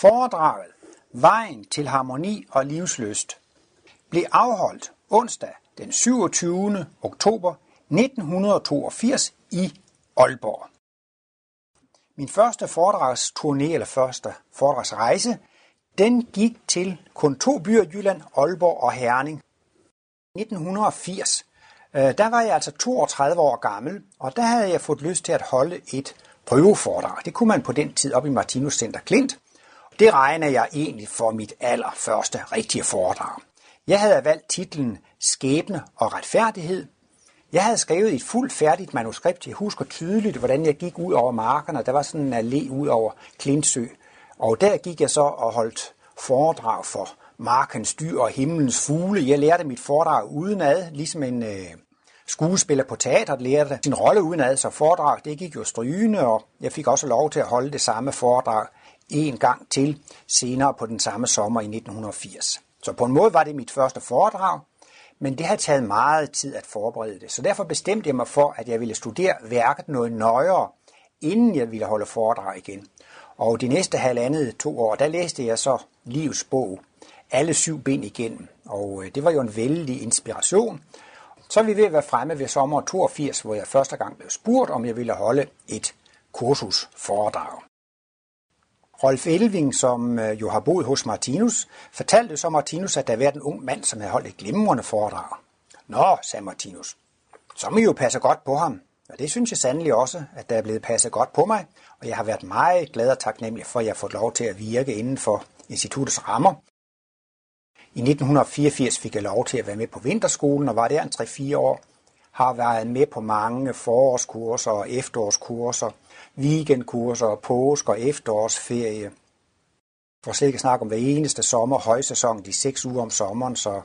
Foredraget Vejen til harmoni og livsløst blev afholdt onsdag den 27. oktober 1982 i Aalborg. Min første foredragsturné eller første foredragsrejse, den gik til kun to byer Jylland, Aalborg og Herning. 1980, øh, der var jeg altså 32 år gammel, og der havde jeg fået lyst til at holde et prøveforedrag. Det kunne man på den tid op i Martinus Center Klint. Det regner jeg egentlig for mit allerførste rigtige foredrag. Jeg havde valgt titlen Skæbne og retfærdighed. Jeg havde skrevet et fuldt færdigt manuskript. Jeg husker tydeligt, hvordan jeg gik ud over markerne. Der var sådan en allé ud over Klintsø. Og der gik jeg så og holdt foredrag for markens dyr og himlens fugle. Jeg lærte mit foredrag udenad, ligesom en øh, skuespiller på teateret lærte sin rolle udenad, så foredrag det gik jo strygende, og jeg fik også lov til at holde det samme foredrag en gang til senere på den samme sommer i 1980. Så på en måde var det mit første foredrag, men det har taget meget tid at forberede det. Så derfor bestemte jeg mig for, at jeg ville studere værket noget nøjere, inden jeg ville holde foredrag igen. Og de næste halvandet to år, der læste jeg så Livs bog, alle syv ben igennem. Og øh, det var jo en vældig inspiration. Så er vi ved at være fremme ved sommer 82, hvor jeg første gang blev spurgt, om jeg ville holde et kursus foredrag. Rolf Elving, som øh, jo har boet hos Martinus, fortalte så Martinus, at der var en ung mand, som havde holdt et glimrende foredrag. Nå, sagde Martinus, så må I jo passe godt på ham. Og det synes jeg sandelig også, at der er blevet passet godt på mig, og jeg har været meget glad og taknemmelig for, at jeg har fået lov til at virke inden for instituttets rammer. I 1984 fik jeg lov til at være med på vinterskolen og var der en 3-4 år. Har været med på mange forårskurser og efterårskurser, weekendkurser, påske og efterårsferie. For slet ikke snakke om hver eneste sommer, højsæson, de seks uger om sommeren, så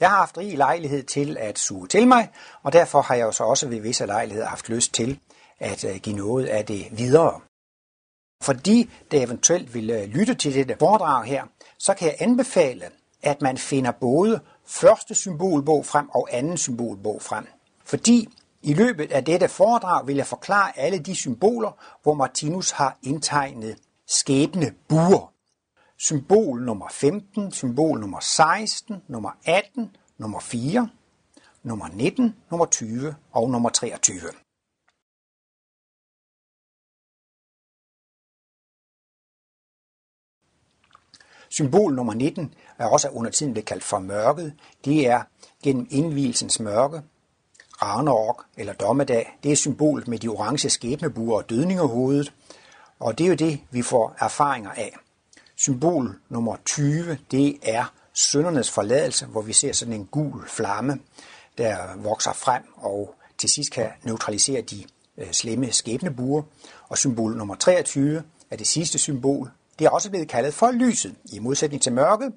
jeg har haft rig lejlighed til at suge til mig, og derfor har jeg jo så også ved visse lejligheder haft lyst til at øh, give noget af det videre. Fordi det eventuelt vil øh, lytte til dette foredrag her, så kan jeg anbefale, at man finder både første symbolbog frem og anden symbolbog frem. Fordi i løbet af dette foredrag vil jeg forklare alle de symboler, hvor Martinus har indtegnet skæbne buer. Symbol nummer 15, symbol nummer 16, nummer 18, nummer 4, nummer 19, nummer 20 og nummer 23. Symbol nummer 19 er også under tiden blevet kaldt for mørket. Det er gennem indvielsens mørke, Ragnarok eller Dommedag, det er symbolet med de orange skæbnebuer og dødningerhovedet, og det er jo det, vi får erfaringer af. Symbol nummer 20, det er søndernes forladelse, hvor vi ser sådan en gul flamme, der vokser frem og til sidst kan neutralisere de øh, slemme skæbnebuer. Og symbol nummer 23 er det sidste symbol. Det er også blevet kaldet for lyset, i modsætning til mørket,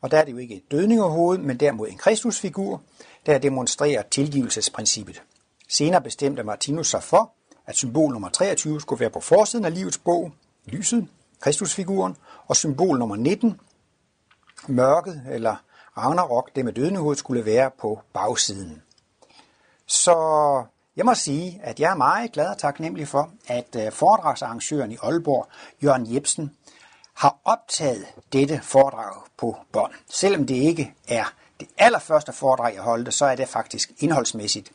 og der er det jo ikke et dødningerhoved, men derimod en kristusfigur, der demonstrerer tilgivelsesprincippet. Senere bestemte Martinus sig for, at symbol nummer 23 skulle være på forsiden af livets bog, lyset, Kristusfiguren, og symbol nummer 19, mørket eller Ragnarok, det med dødende skulle være på bagsiden. Så jeg må sige, at jeg er meget glad og taknemmelig for, at øh, foredragsarrangøren i Aalborg, Jørgen Jebsen, har optaget dette foredrag på bånd. Selvom det ikke er det allerførste foredrag, jeg holdte, så er det faktisk indholdsmæssigt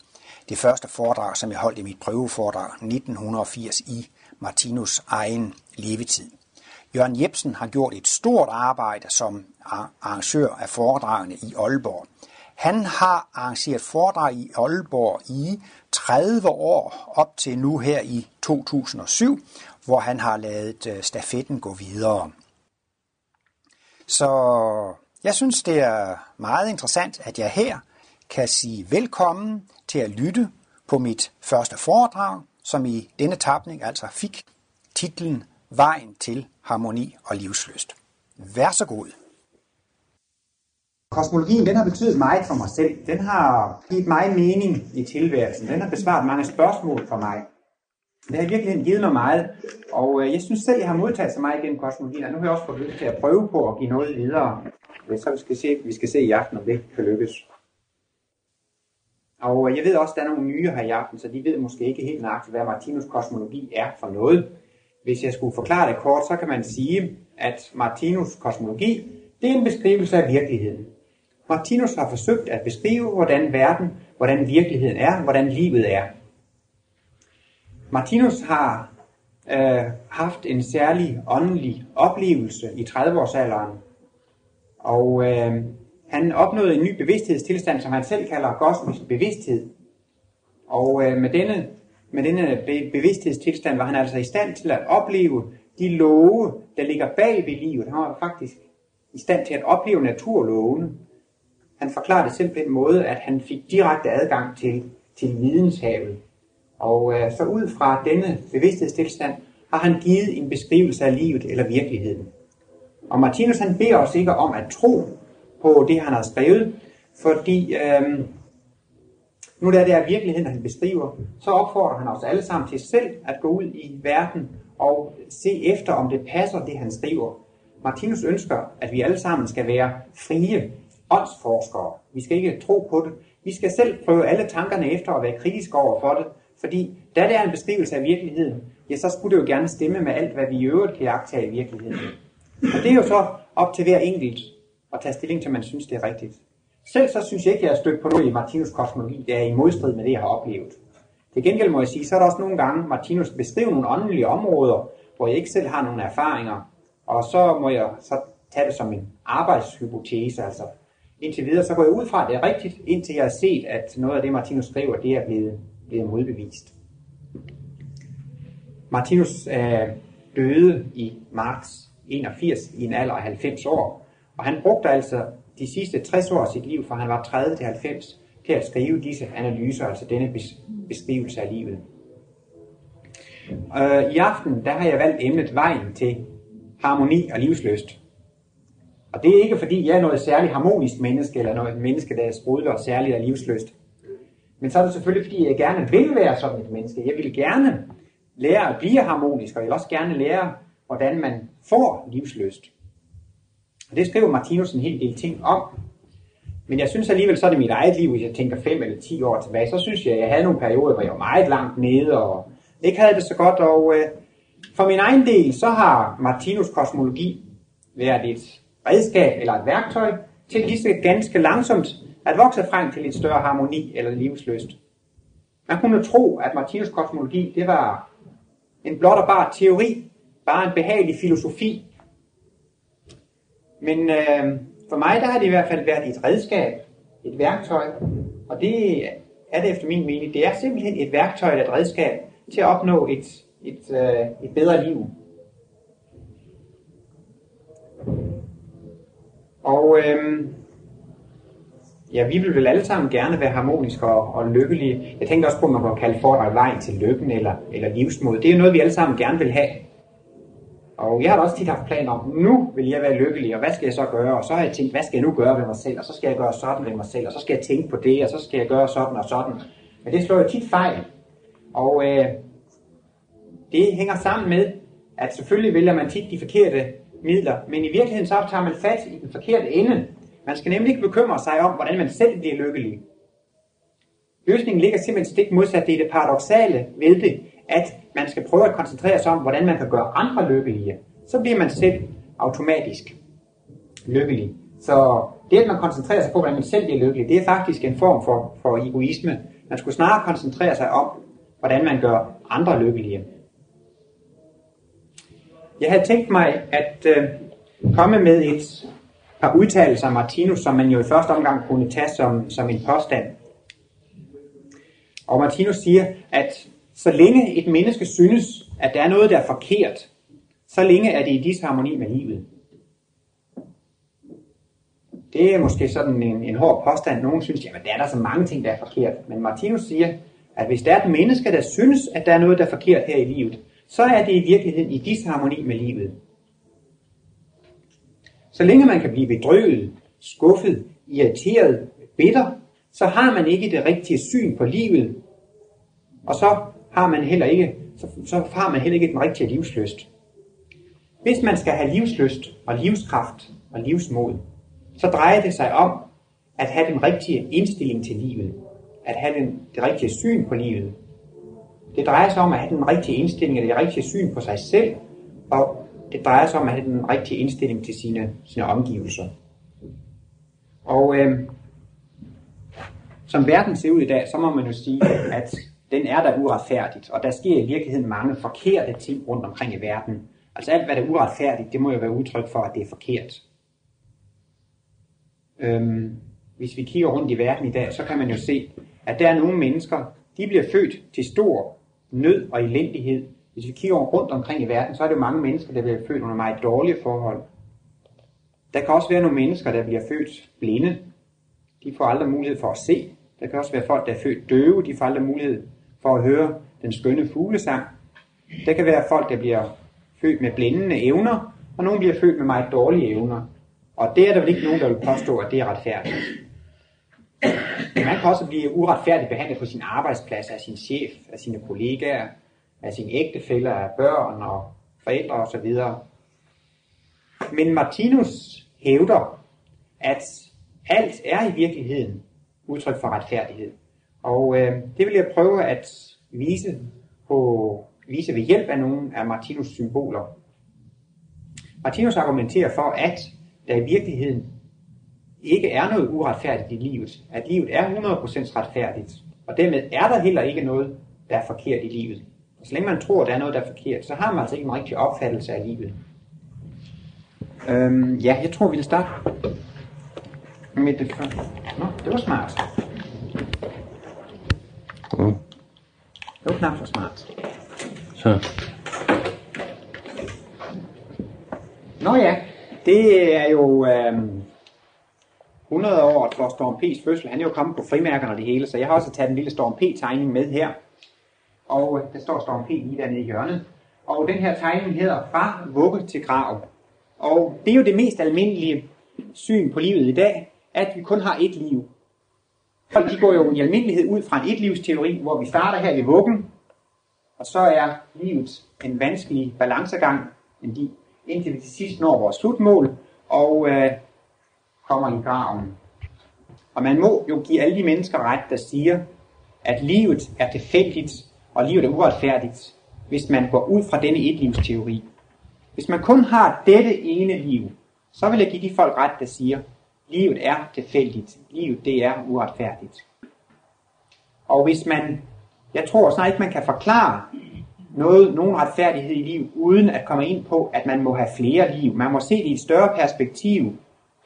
det første foredrag, som jeg holdt i mit prøveforedrag 1980 i Martinus egen levetid. Jørgen Jebsen har gjort et stort arbejde som arrangør af foredragene i Aalborg. Han har arrangeret foredrag i Aalborg i 30 år op til nu her i 2007, hvor han har lavet øh, stafetten gå videre. Så jeg synes, det er meget interessant, at jeg her kan sige velkommen til at lytte på mit første foredrag, som i denne tapning altså fik titlen Vejen til harmoni og livsløst. Vær så god. Kosmologien den har betydet meget for mig selv. Den har givet mig mening i tilværelsen. Den har besvaret mange spørgsmål for mig. Det har virkelig givet mig meget, og øh, jeg synes selv, jeg har modtaget så meget gennem kosmologien, og nu har jeg også fået lyst til at prøve på at give noget videre. Så vi skal se, vi skal se i aften, om det kan lykkes. Og jeg ved også, at der er nogle nye her i aften, så de ved måske ikke helt nøjagtigt, hvad Martinus kosmologi er for noget. hvis jeg skulle forklare det kort, så kan man sige, at Martinus kosmologi, det er en beskrivelse af virkeligheden. Martinus har forsøgt at beskrive, hvordan verden, hvordan virkeligheden er, hvordan livet er. Martinus har øh, haft en særlig åndelig oplevelse i 30-årsalderen, og øh, han opnåede en ny bevidsthedstilstand, som han selv kalder kosmisk bevidsthed. Og øh, med denne, med denne bevidsthedstilstand var han altså i stand til at opleve de love, der ligger bag ved livet. Han var faktisk i stand til at opleve naturlovene. Han forklarede det selv på den måde, at han fik direkte adgang til, til videnshavet. Og øh, så ud fra denne bevidsthedstilstand har han givet en beskrivelse af livet eller virkeligheden. Og Martinus han beder os ikke om at tro på det, han har skrevet, fordi øh, nu der det er virkeligheden, han beskriver, så opfordrer han os alle sammen til selv at gå ud i verden og se efter, om det passer, det han skriver. Martinus ønsker, at vi alle sammen skal være frie åndsforskere. Vi skal ikke tro på det. Vi skal selv prøve alle tankerne efter og være kritiske over for det, fordi da det er en beskrivelse af virkeligheden, ja, så skulle det jo gerne stemme med alt, hvad vi i øvrigt kan jagtage i virkeligheden. Og det er jo så op til hver enkelt at tage stilling til, man synes, det er rigtigt. Selv så synes jeg ikke, jeg er stødt på noget i Martinus kosmologi, der er i modstrid med det, jeg har oplevet. Til gengæld må jeg sige, så er der også nogle gange, Martinus beskriver nogle åndelige områder, hvor jeg ikke selv har nogle erfaringer, og så må jeg så tage det som en arbejdshypotese, altså indtil videre, så går jeg ud fra, at det er rigtigt, indtil jeg har set, at noget af det, Martinus skriver, det er blevet, blevet modbevist. Martinus øh, døde i marts 81 i en alder af 90 år, og han brugte altså de sidste 60 år af sit liv, fra han var 30 til 90, til at skrive disse analyser, altså denne beskrivelse af livet. Øh, I aften der har jeg valgt emnet vejen til harmoni og livsløst. Og det er ikke fordi, jeg er noget særligt harmonisk menneske, eller noget menneske, der er sprudler og særligt og livsløst. Men så er det selvfølgelig, fordi jeg gerne vil være sådan et menneske. Jeg vil gerne lære at blive harmonisk, og jeg vil også gerne lære, hvordan man får livsløst. Og det skriver Martinus en hel del ting om. Men jeg synes alligevel, så er det mit eget liv, hvis jeg tænker 5 eller 10 år tilbage, så synes jeg, at jeg havde nogle perioder, hvor jeg var meget langt nede, og ikke havde det så godt. Og øh, for min egen del, så har Martinus kosmologi været et redskab eller et værktøj til lige så ganske langsomt at vokse frem til en større harmoni eller livsløst. Man kunne tro, at Martinus kosmologi, det var en blot og bare teori, bare en behagelig filosofi. Men øh, for mig, der har det i hvert fald været et redskab, et værktøj, og det er det efter min mening. Det er simpelthen et værktøj, et redskab til at opnå et, et, øh, et bedre liv. Og øh, ja, vi vil vel alle sammen gerne være harmoniske og, og lykkelige. Jeg tænkte også på, at man kan kalde for vejen til lykken eller, eller livsmod. Det er jo noget, vi alle sammen gerne vil have. Og jeg har da også tit haft planer om, nu vil jeg være lykkelig, og hvad skal jeg så gøre? Og så har jeg tænkt, hvad skal jeg nu gøre ved mig selv? Og så skal jeg gøre sådan ved mig selv, og så skal jeg tænke på det, og så skal jeg gøre sådan og sådan. Men det slår jo tit fejl. Og øh, det hænger sammen med, at selvfølgelig vælger man tit de forkerte midler, men i virkeligheden så tager man fat i den forkerte ende. Man skal nemlig ikke bekymre sig om, hvordan man selv bliver lykkelig. Løsningen ligger simpelthen stik modsat. Det er det paradoxale ved det, at man skal prøve at koncentrere sig om, hvordan man kan gøre andre lykkelige. Så bliver man selv automatisk lykkelig. Så det, at man koncentrerer sig på, hvordan man selv bliver lykkelig, det er faktisk en form for, for egoisme. Man skulle snarere koncentrere sig om, hvordan man gør andre lykkelige. Jeg havde tænkt mig at øh, komme med et par udtalelser af Martinus, som man jo i første omgang kunne tage som, som en påstand. Og Martinus siger, at så længe et menneske synes, at der er noget, der er forkert, så længe er det i disharmoni med livet. Det er måske sådan en, en hård påstand. Nogen synes, at der er der så mange ting, der er forkert. Men Martinus siger, at hvis der er et menneske, der synes, at der er noget, der er forkert her i livet, så er det i virkeligheden i disharmoni med livet. Så længe man kan blive bedrøvet, skuffet, irriteret, bitter, så har man ikke det rigtige syn på livet, og så har man heller ikke, så, så har man heller ikke den rigtige livsløst. Hvis man skal have livsløst og livskraft og livsmod, så drejer det sig om at have den rigtige indstilling til livet, at have den, det rigtige syn på livet. Det drejer sig om at have den rigtige indstilling, og det rigtige syn på sig selv, og det drejer sig om at have den rigtige indstilling til sine, sine omgivelser. Og øh, som verden ser ud i dag, så må man jo sige, at den er der uretfærdigt, og der sker i virkeligheden mange forkerte ting rundt omkring i verden. Altså alt, hvad der er uretfærdigt, det må jo være udtryk for, at det er forkert. Øhm, hvis vi kigger rundt i verden i dag, så kan man jo se, at der er nogle mennesker, de bliver født til stor nød og elendighed. Hvis vi kigger rundt omkring i verden, så er det jo mange mennesker, der bliver født under meget dårlige forhold. Der kan også være nogle mennesker, der bliver født blinde. De får aldrig mulighed for at se. Der kan også være folk, der er født døve. De får aldrig mulighed for at høre den skønne fuglesang. Der kan være folk, der bliver født med blændende evner, og nogle bliver født med meget dårlige evner. Og det er der vel ikke nogen, der vil påstå, at det er retfærdigt. Man kan også blive uretfærdigt behandlet på sin arbejdsplads af sin chef, af sine kollegaer, af sine ægtefæller, af børn og forældre osv. Men Martinus hævder, at alt er i virkeligheden udtryk for retfærdighed. Og øh, det vil jeg prøve at vise, på, vise ved hjælp af nogle af Martinus symboler. Martinus argumenterer for, at der i virkeligheden ikke er noget uretfærdigt i livet. At livet er 100% retfærdigt. Og dermed er der heller ikke noget, der er forkert i livet. Så længe man tror, at der er noget, der er forkert, så har man altså ikke en rigtig opfattelse af livet. Øhm, ja, jeg tror, vi vil starte med det før. Nå, det var smart. Mm. Det var knap så smart. Så. Nå ja, det er jo øhm, 100 år for Storm P's fødsel. Han er jo kommet på frimærkerne og det hele, så jeg har også taget en lille Storm P-tegning med her. Og øh, der står Storm P lige dernede i hjørnet. Og den her tegning hedder Fra vugge til grav. Og det er jo det mest almindelige syn på livet i dag, at vi kun har ét liv. Folk de går jo i almindelighed ud fra en etlivsteori, hvor vi starter her i vuggen, og så er livet en vanskelig balancegang, indtil vi til sidst når vores slutmål, og øh, kommer i graven. Og man må jo give alle de mennesker ret, der siger, at livet er tilfældigt, og livet er uretfærdigt, hvis man går ud fra denne etlivsteori. Hvis man kun har dette ene liv, så vil jeg give de folk ret, der siger, livet er tilfældigt, livet det er uretfærdigt. Og hvis man, jeg tror snart ikke, man kan forklare noget, nogen retfærdighed i livet, uden at komme ind på, at man må have flere liv. Man må se det i et større perspektiv,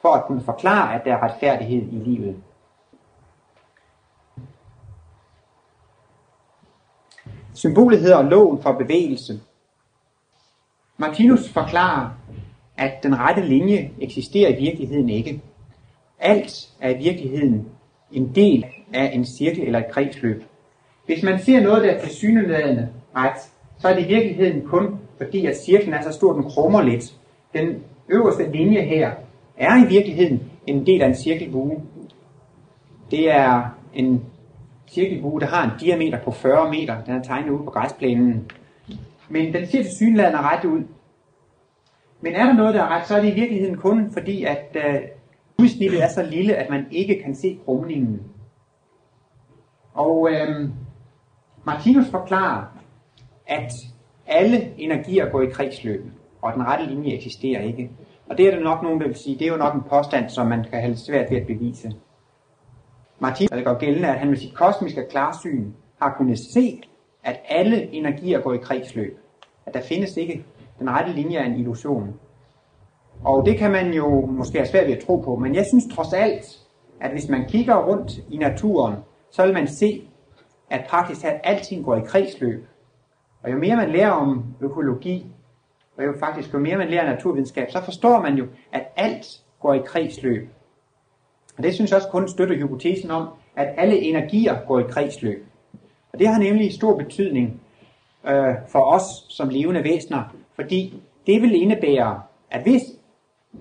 for at kunne forklare, at der er retfærdighed i livet. Symbolet hedder loven for bevægelse. Martinus forklarer, at den rette linje eksisterer i virkeligheden ikke. Alt er i virkeligheden en del af en cirkel eller et kredsløb. Hvis man ser noget, der er tilsyneladende ret, så er det i virkeligheden kun fordi, at cirklen er så stor, den krummer lidt. Den øverste linje her er i virkeligheden en del af en cirkelbue. Det er en cirkelbue, der har en diameter på 40 meter. Den er tegnet ude på græsplænen. Men den ser til ret ud. Men er der noget, der er ret, så er det i virkeligheden kun fordi, at øh, udsnittet er så lille, at man ikke kan se krumningen. Og øh, Martinus forklarer, at alle energier går i kredsløb, og den rette linje eksisterer ikke. Og det er der nok nogen, der vil sige, det er jo nok en påstand, som man kan have svært ved at bevise. Martin, der går gældende, at han med sit kosmiske klarsyn har kunnet se, at alle energier går i kredsløb. At der findes ikke den rette linje af en illusion. Og det kan man jo måske have svært ved at tro på, men jeg synes trods alt, at hvis man kigger rundt i naturen, så vil man se, at praktisk talt alting går i kredsløb. Og jo mere man lærer om økologi, og jo faktisk jo mere man lærer naturvidenskab, så forstår man jo, at alt går i kredsløb. Og det synes jeg også kun støtter hypotesen om, at alle energier går i kredsløb. Og det har nemlig stor betydning øh, for os som levende væsener, fordi det vil indebære, at hvis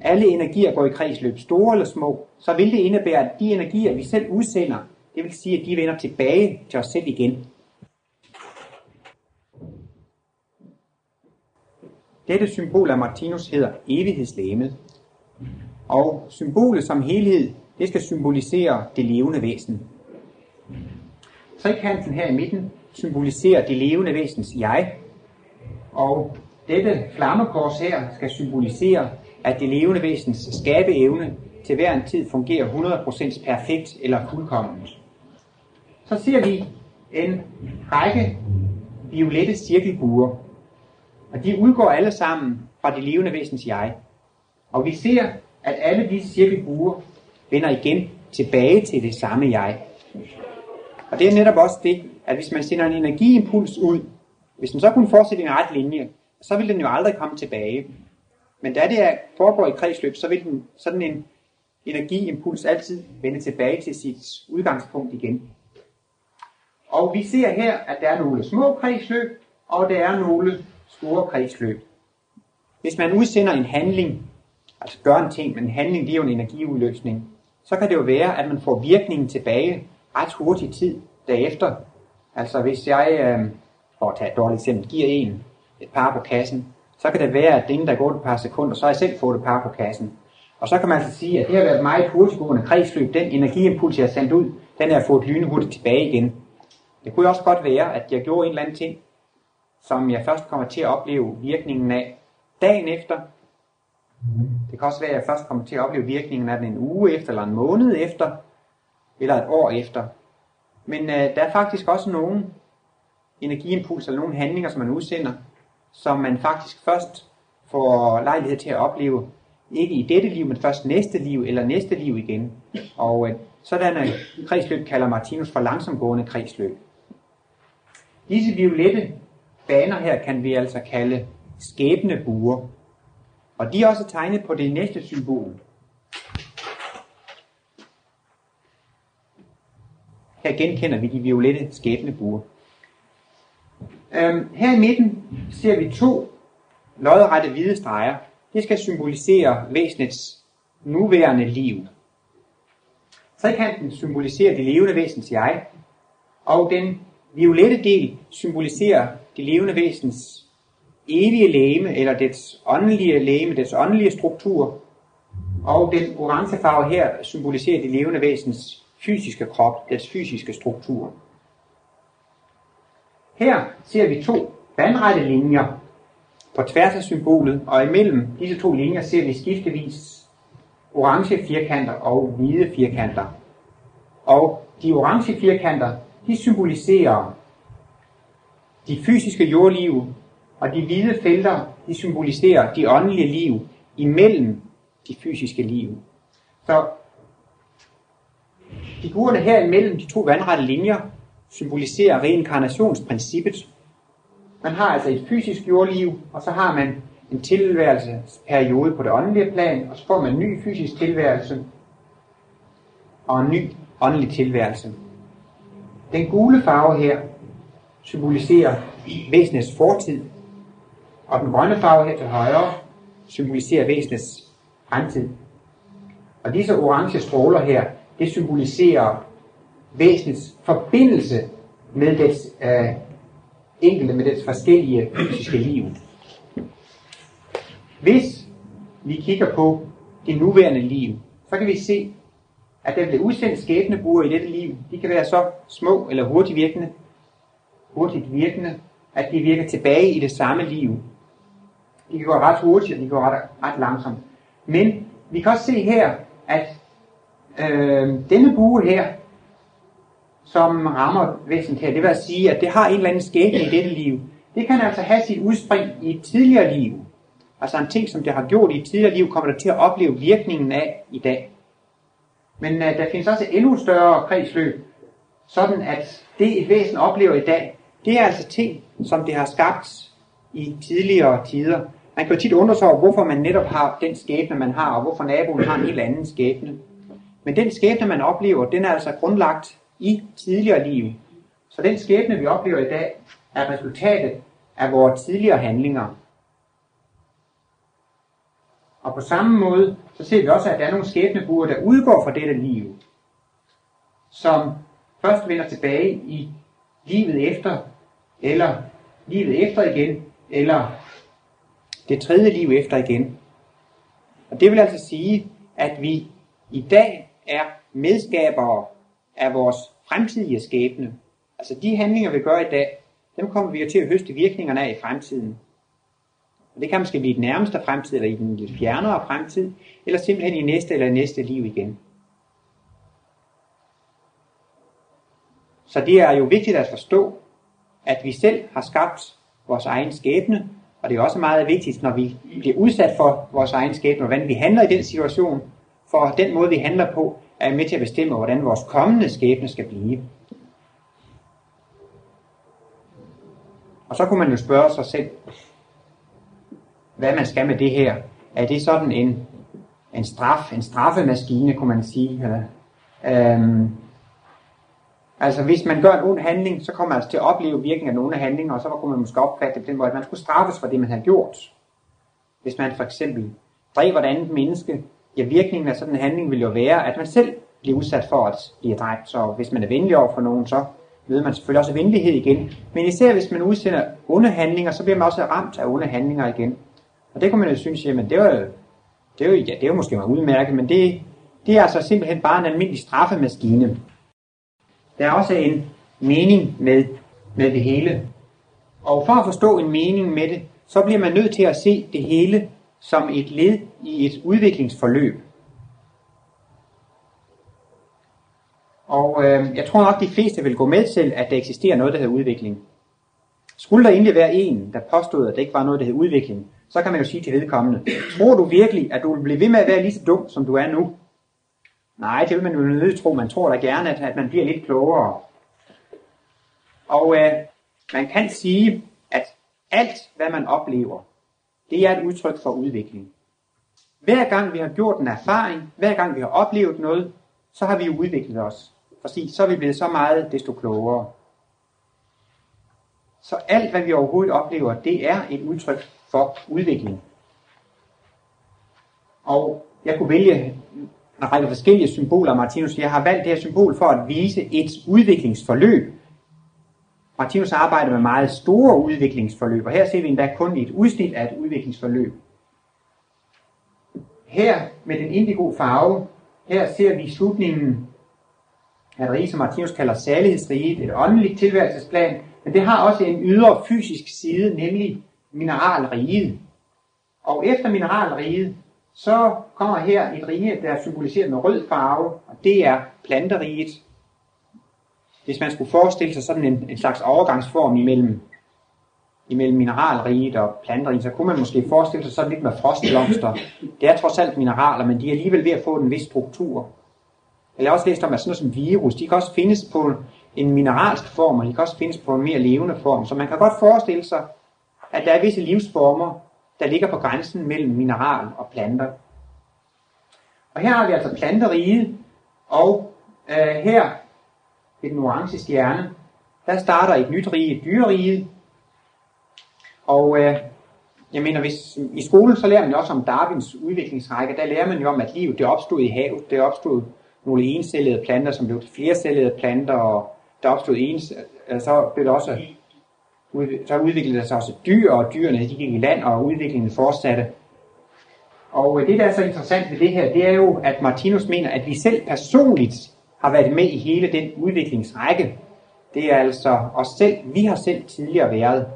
alle energier går i kredsløb, store eller små, så vil det indebære, at de energier, vi selv udsender, det vil sige, at de vender tilbage til os selv igen. Dette symbol af Martinus hedder evighedslæmet. Og symbolet som helhed, det skal symbolisere det levende væsen. Trekanten her i midten, symboliserer det levende væsens jeg, og dette flammekors her skal symbolisere, at det levende væsens skabeevne til hver en tid fungerer 100% perfekt eller fuldkomment. Så ser vi en række violette cirkelbuer, og de udgår alle sammen fra det levende væsens jeg. Og vi ser, at alle disse cirkelbuer vender igen tilbage til det samme jeg. Og det er netop også det, at hvis man sender en energiimpuls ud, hvis den så kunne fortsætte i en ret linje, så vil den jo aldrig komme tilbage. Men da det er, foregår i kredsløb, så vil den, sådan en energiimpuls altid vende tilbage til sit udgangspunkt igen. Og vi ser her, at der er nogle små kredsløb, og der er nogle store kredsløb. Hvis man udsender en handling, altså gør en ting, men en handling det er jo en energiudløsning, så kan det jo være, at man får virkningen tilbage ret hurtig tid derefter. Altså hvis jeg, øh, for at tage et dårligt eksempel, giver en et par på kassen, så kan det være, at inden der går et par sekunder, så har jeg selv fået et par på kassen. Og så kan man altså sige, at det har været meget hurtiggående kredsløb. Den energiimpuls, jeg har sendt ud, den har jeg fået lynhurtigt tilbage igen. Det kunne også godt være, at jeg gjorde en eller anden ting, som jeg først kommer til at opleve virkningen af dagen efter. Det kan også være, at jeg først kommer til at opleve virkningen af den en uge efter, eller en måned efter, eller et år efter. Men øh, der er faktisk også nogle energiimpulser, eller nogle handlinger, som man udsender, som man faktisk først får lejlighed til at opleve, ikke i dette liv, men først næste liv, eller næste liv igen. Og øh, sådan er kredsløb kalder Martinus for langsomgående kredsløb. Disse violette baner her kan vi altså kalde skæbnebuer. Og de er også tegnet på det næste symbol. Her genkender vi de violette skæbnebuer. Øhm, her i midten ser vi to lodrette hvide streger. Det skal symbolisere væsenets nuværende liv. Trekanten symboliserer det levende væsens jeg, og den violette del symboliserer det levende væsens evige læme, eller dets åndelige læme, dets åndelige struktur. Og den orange farve her symboliserer det levende væsens fysiske krop, dets fysiske struktur. Her ser vi to vandrette linjer på tværs af symbolet, og imellem disse to linjer ser vi skiftevis orange firkanter og hvide firkanter. Og de orange firkanter, de symboliserer de fysiske jordliv, og de hvide felter, de symboliserer de åndelige liv imellem de fysiske liv. Så figurerne her imellem de to vandrette linjer symboliserer reinkarnationsprincippet. Man har altså et fysisk jordliv, og så har man en tilværelsesperiode på det åndelige plan, og så får man en ny fysisk tilværelse og en ny åndelig tilværelse. Den gule farve her symboliserer væsenets fortid, og den grønne farve her til højre symboliserer væsenets fremtid. Og disse orange stråler her, det symboliserer væsens forbindelse med dets øh, enkelte, med dets forskellige fysiske liv. Hvis vi kigger på det nuværende liv, så kan vi se, at der bliver udsendt skæbnebuer i dette liv. De kan være så små eller hurtigt virkende, hurtigt virkende, at de virker tilbage i det samme liv. De kan gå ret hurtigt, og de kan gå ret, ret langsomt. Men vi kan også se her, at øh, denne bue her, som rammer væsentligt her, det vil altså sige, at det har en eller anden skæbne i dette liv. Det kan altså have sit udspring i et tidligere liv. Altså en ting, som det har gjort i et tidligere liv, kommer der til at opleve virkningen af i dag. Men uh, der findes også et endnu større kredsløb, sådan at det et væsen oplever i dag, det er altså ting, som det har skabt i tidligere tider. Man kan jo tit undre sig over, hvorfor man netop har den skæbne, man har, og hvorfor naboen har en helt anden skæbne. Men den skæbne, man oplever, den er altså grundlagt i tidligere liv. Så den skæbne, vi oplever i dag, er resultatet af vores tidligere handlinger. Og på samme måde, så ser vi også, at der er nogle skæbnebuer, der udgår fra dette liv, som først vender tilbage i livet efter, eller livet efter igen, eller det tredje liv efter igen. Og det vil altså sige, at vi i dag er medskabere af vores fremtidige skæbne. Altså de handlinger, vi gør i dag, dem kommer vi jo til at høste virkningerne af i fremtiden. Og det kan måske blive i den nærmeste fremtid, eller i den lidt fjernere fremtid, eller simpelthen i næste eller næste liv igen. Så det er jo vigtigt at forstå, at vi selv har skabt vores egen skæbne, og det er også meget vigtigt, når vi bliver udsat for vores egen skæbne, hvordan vi handler i den situation, for den måde, vi handler på, er med til at bestemme, hvordan vores kommende skæbne skal blive. Og så kunne man jo spørge sig selv, hvad man skal med det her. Er det sådan en, en straf, en straffemaskine, kunne man sige? Eller, øhm, altså hvis man gør en ond handling, så kommer man altså til at opleve virkningen af nogle handlinger, og så kunne man måske opfatte det på den måde, at man skulle straffes for det, man har gjort. Hvis man for eksempel dræber et andet menneske, ja virkningen af sådan en handling vil jo være, at man selv bliver udsat for at blive dræbt. Så hvis man er venlig over for nogen, så møder man selvfølgelig også venlighed igen. Men især hvis man udsender onde handlinger, så bliver man også ramt af onde handlinger igen. Og det kan man jo synes, jamen det var det er jo, ja, det er jo måske meget udmærket, men det, det er altså simpelthen bare en almindelig straffemaskine. Der er også en mening med, med det hele. Og for at forstå en mening med det, så bliver man nødt til at se det hele som et led i et udviklingsforløb. Og øh, jeg tror nok, de fleste vil gå med til, at der eksisterer noget, der hedder udvikling. Skulle der egentlig være en, der påstod, at det ikke var noget, der hedder udvikling, så kan man jo sige til vedkommende, tror du virkelig, at du vil blive ved med at være lige så dum, som du er nu? Nej, det vil man jo nødt tro. Man tror da gerne, at, at man bliver lidt klogere. Og øh, man kan sige, at alt, hvad man oplever, det er et udtryk for udvikling. Hver gang vi har gjort en erfaring, hver gang vi har oplevet noget, så har vi udviklet os. Fordi så er vi blevet så meget desto klogere. Så alt, hvad vi overhovedet oplever, det er et udtryk for udvikling. Og jeg kunne vælge en række forskellige symboler, Martinus. Jeg har valgt det her symbol for at vise et udviklingsforløb. Martinus arbejder med meget store udviklingsforløb, og her ser vi endda kun et udsnit af et udviklingsforløb. Her med den indigo farve, her ser vi slutningen af et rige, som Martinus kalder særlighedsriget, et åndeligt tilværelsesplan, men det har også en ydre fysisk side, nemlig mineralriget. Og efter mineralriget, så kommer her et rige, der er symboliseret med rød farve, og det er planteriget. Hvis man skulle forestille sig sådan en, en slags overgangsform imellem, imellem mineralriget og planteriget, så kunne man måske forestille sig sådan lidt med frostblomster. Det er trods alt mineraler, men de er alligevel ved at få en vis struktur. Jeg har også læst om, at sådan noget som virus, de kan også findes på en mineralsk form, og de kan også findes på en mere levende form. Så man kan godt forestille sig, at der er visse livsformer, der ligger på grænsen mellem mineral og planter. Og her har vi altså planteriget, og øh, her ved den orange stjerne, der starter et nyt rige, dyreriget. Og øh, jeg mener, hvis i skolen så lærer man jo også om Darwins udviklingsrække, der lærer man jo om, at livet det opstod i havet, det opstod nogle encellede planter, som blev til flercellede planter, og der opstod en, øh, så blev det også så udviklede der sig også dyr, og dyrene de gik i land, og udviklingen fortsatte. Og øh, det, der er så interessant ved det her, det er jo, at Martinus mener, at vi selv personligt har været med i hele den udviklingsrække. Det er altså os selv, vi har selv tidligere været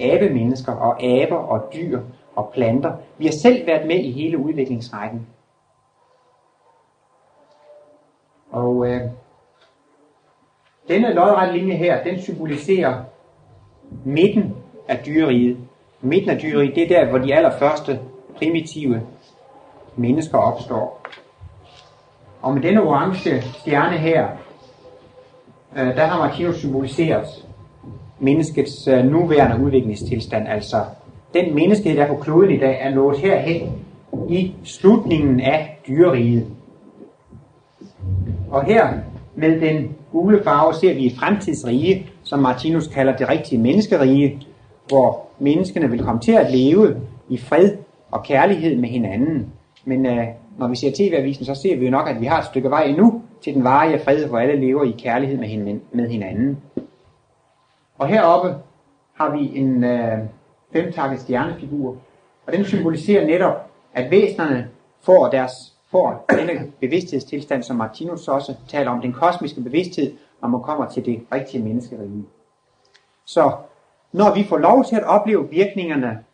abemennesker og aber og dyr og planter. Vi har selv været med i hele udviklingsrækken. Og øh, denne lodrette linje her, den symboliserer midten af dyreriget. Midten af dyreriget, det er der, hvor de allerførste primitive mennesker opstår. Og med denne orange stjerne her, øh, der har Martinus symboliseret menneskets øh, nuværende udviklingstilstand. Altså den menneskehed, der på kloden i dag, er nået herhen i slutningen af dyreriget. Og her med den gule farve ser vi et fremtidsrige, som Martinus kalder det rigtige menneskerige, hvor menneskene vil komme til at leve i fred og kærlighed med hinanden. Men øh, når vi ser TV-avisen, så ser vi jo nok, at vi har et stykke vej endnu til den varige fred, hvor alle lever i kærlighed med, hinanden. Og heroppe har vi en øh, femtakket stjernefigur, og den symboliserer netop, at væsenerne får deres får denne bevidsthedstilstand, som Martinus også taler om, den kosmiske bevidsthed, når man kommer til det rigtige menneskerige. Så når vi får lov til at opleve virkningerne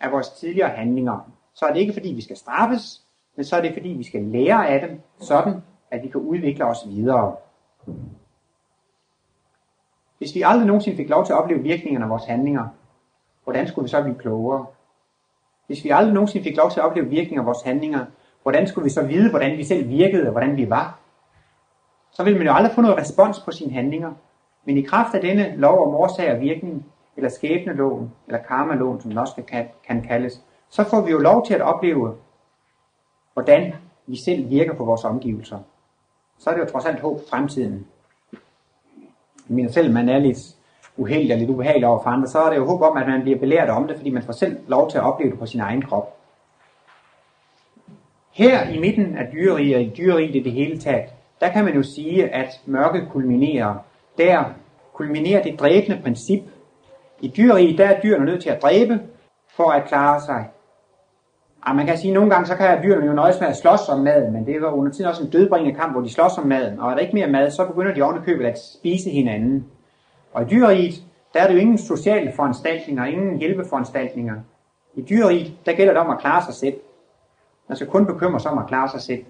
af vores tidligere handlinger, så er det ikke fordi, vi skal straffes, men så er det fordi, vi skal lære af dem, sådan at vi kan udvikle os videre. Hvis vi aldrig nogensinde fik lov til at opleve virkningerne af vores handlinger, hvordan skulle vi så blive klogere? Hvis vi aldrig nogensinde fik lov til at opleve virkninger af vores handlinger, hvordan skulle vi så vide, hvordan vi selv virkede og hvordan vi var? Så ville man jo aldrig få noget respons på sine handlinger. Men i kraft af denne lov om årsag og virkning, eller skæbneloven, eller karmaloven, som den også kan, kan kaldes, så får vi jo lov til at opleve, hvordan vi selv virker på vores omgivelser. Så er det jo trods alt håb for fremtiden. Men selv, man er lidt uheldig og lidt ubehagelig over for andre, så er det jo håb om, at man bliver belært om det, fordi man får selv lov til at opleve det på sin egen krop. Her i midten af dyreriget, og i dyreriget i det hele taget, der kan man jo sige, at mørket kulminerer. Der kulminerer det dræbende princip. I dyreriget, der er dyrene nødt til at dræbe for at klare sig. Og man kan sige, at nogle gange så kan dyrene jo nøjes med at slås om maden, men det var under tiden også en dødbringende kamp, hvor de slås om maden. Og er der ikke mere mad, så begynder de ovenikøbet at spise hinanden. Og i dyreriet, der er det jo ingen sociale foranstaltninger, ingen hjælpeforanstaltninger. I dyreriet, der gælder det om at klare sig selv. Man skal kun bekymre sig om at klare sig selv.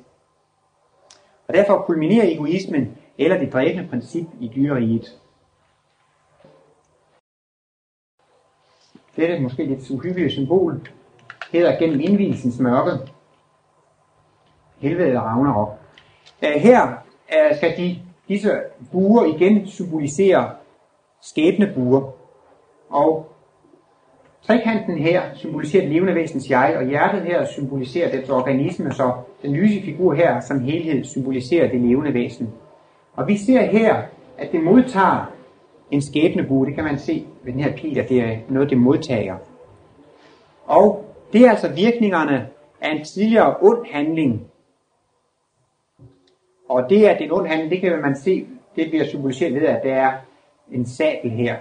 Og derfor kulminerer egoismen eller det dræbende princip i dyreriet. Det er måske lidt uhyggeligt symbol hedder gennem indvielsens mørke. Helvede eller Ragnarok. Øh, her øh, skal de, disse buer igen symbolisere skæbnebuer. Og trekanten her symboliserer det levende væsens jeg, og hjertet her symboliserer dets organisme, så den lyse figur her som helhed symboliserer det levende væsen. Og vi ser her, at det modtager en skæbnebue, det kan man se ved den her pil, at det er noget, det modtager. Og det er altså virkningerne af en tidligere ond handling. Og det, at det er en ond handling, det kan man se, det bliver symboliseret ved, at der er en sabel her.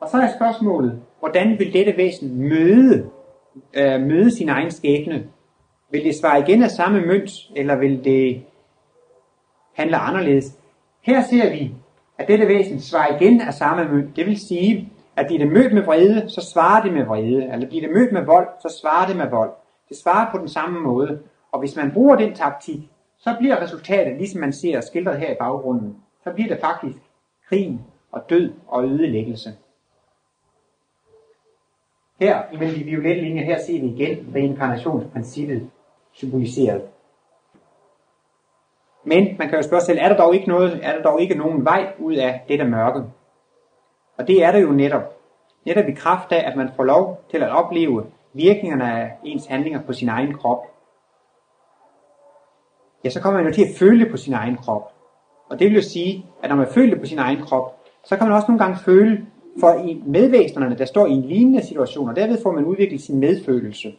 Og så er spørgsmålet, hvordan vil dette væsen møde, øh, møde sin egen skæbne? Vil det svare igen af samme mønt, eller vil det handle anderledes? Her ser vi, at dette væsen svarer igen af samme mønt. Det vil sige, at bliver det mødt med vrede, så svarer det med vrede. Eller bliver det mødt med vold, så svarer det med vold. Det svarer på den samme måde. Og hvis man bruger den taktik, så bliver resultatet, ligesom man ser skildret her i baggrunden, så bliver det faktisk krig og død og ødelæggelse. Her, imellem de violette linjer, her ser vi igen reinkarnationsprincippet symboliseret. Men man kan jo spørge sig selv, er der dog ikke noget, er der dog ikke nogen vej ud af dette mørke? Og det er det jo netop. Netop i kraft af, at man får lov til at opleve virkningerne af ens handlinger på sin egen krop. Ja, så kommer man jo til at føle på sin egen krop. Og det vil jo sige, at når man føler på sin egen krop, så kan man også nogle gange føle for i medvæsenerne, der står i en lignende situation, og derved får man udviklet sin medfølelse.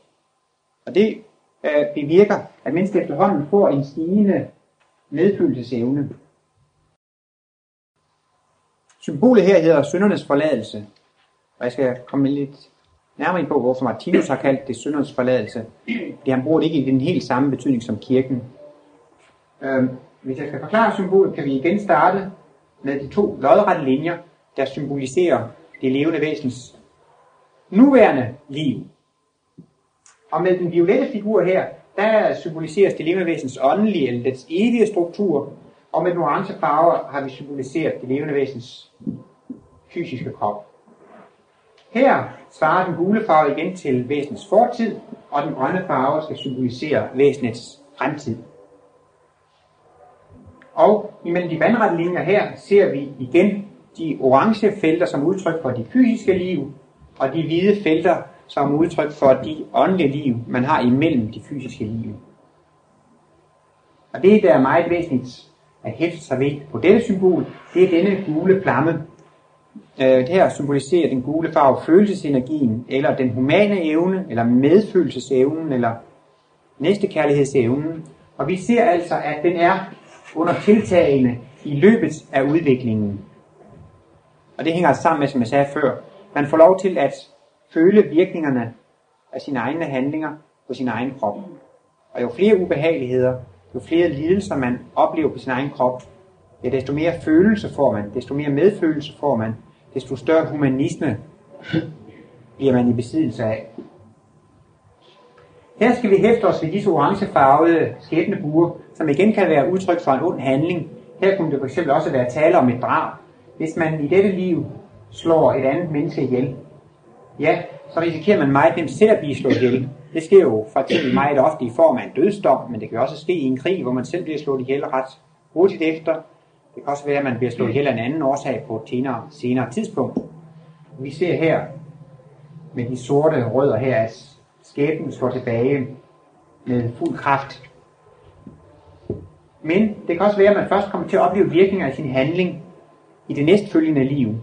Og det øh, bevirker, at mennesket efterhånden får en stigende medfølelsesevne. Symbolet her hedder syndernes forladelse. Og jeg skal komme lidt nærmere ind på, hvorfor Martinus har kaldt det syndernes forladelse. Det han bruger det ikke i den helt samme betydning som kirken. Øhm, hvis jeg skal forklare symbolet, kan vi igen starte med de to lodrette linjer, der symboliserer det levende væsens nuværende liv. Og med den violette figur her, der symboliseres det levende væsens åndelige eller dets evige struktur, og med den orange farve har vi symboliseret det levende væsens fysiske krop. Her svarer den gule farve igen til væsenets fortid, og den grønne farve skal symbolisere væsenets fremtid. Og imellem de vandrette linjer her ser vi igen de orange felter som udtryk for det fysiske liv, og de hvide felter som udtryk for de åndelige liv, man har imellem de fysiske liv. Og det, der er meget væsentligt at hæfte sig ved på dette symbol, det er denne gule flamme. Øh, her symboliserer den gule farve følelsesenergien, eller den humane evne, eller medfølelsesevnen, eller næstekærlighedsevnen. Og vi ser altså, at den er under tiltagende i løbet af udviklingen. Og det hænger altså sammen med, som jeg sagde før, man får lov til at føle virkningerne af sine egne handlinger på sin egen krop. Og jo flere ubehageligheder, jo flere lidelser man oplever på sin egen krop, ja, desto mere følelse får man, desto mere medfølelse får man, desto større humanisme bliver man i besiddelse af. Her skal vi hæfte os ved disse orangefarvede skæbnebuer, som igen kan være udtryk for en ond handling. Her kunne det fx også være tale om et drab. Hvis man i dette liv slår et andet menneske ihjel, ja, så risikerer man meget nemt selv at blive slået ihjel. Det sker jo for eksempel meget ofte i form af en dødsdom, men det kan også ske i en krig, hvor man selv bliver slået ihjel ret hurtigt efter. Det kan også være, at man bliver slået ihjel af en anden årsag på et senere, senere tidspunkt. Vi ser her med de sorte rødder her, at skæbnen slår tilbage med fuld kraft. Men det kan også være, at man først kommer til at opleve virkninger af sin handling i det næstfølgende liv.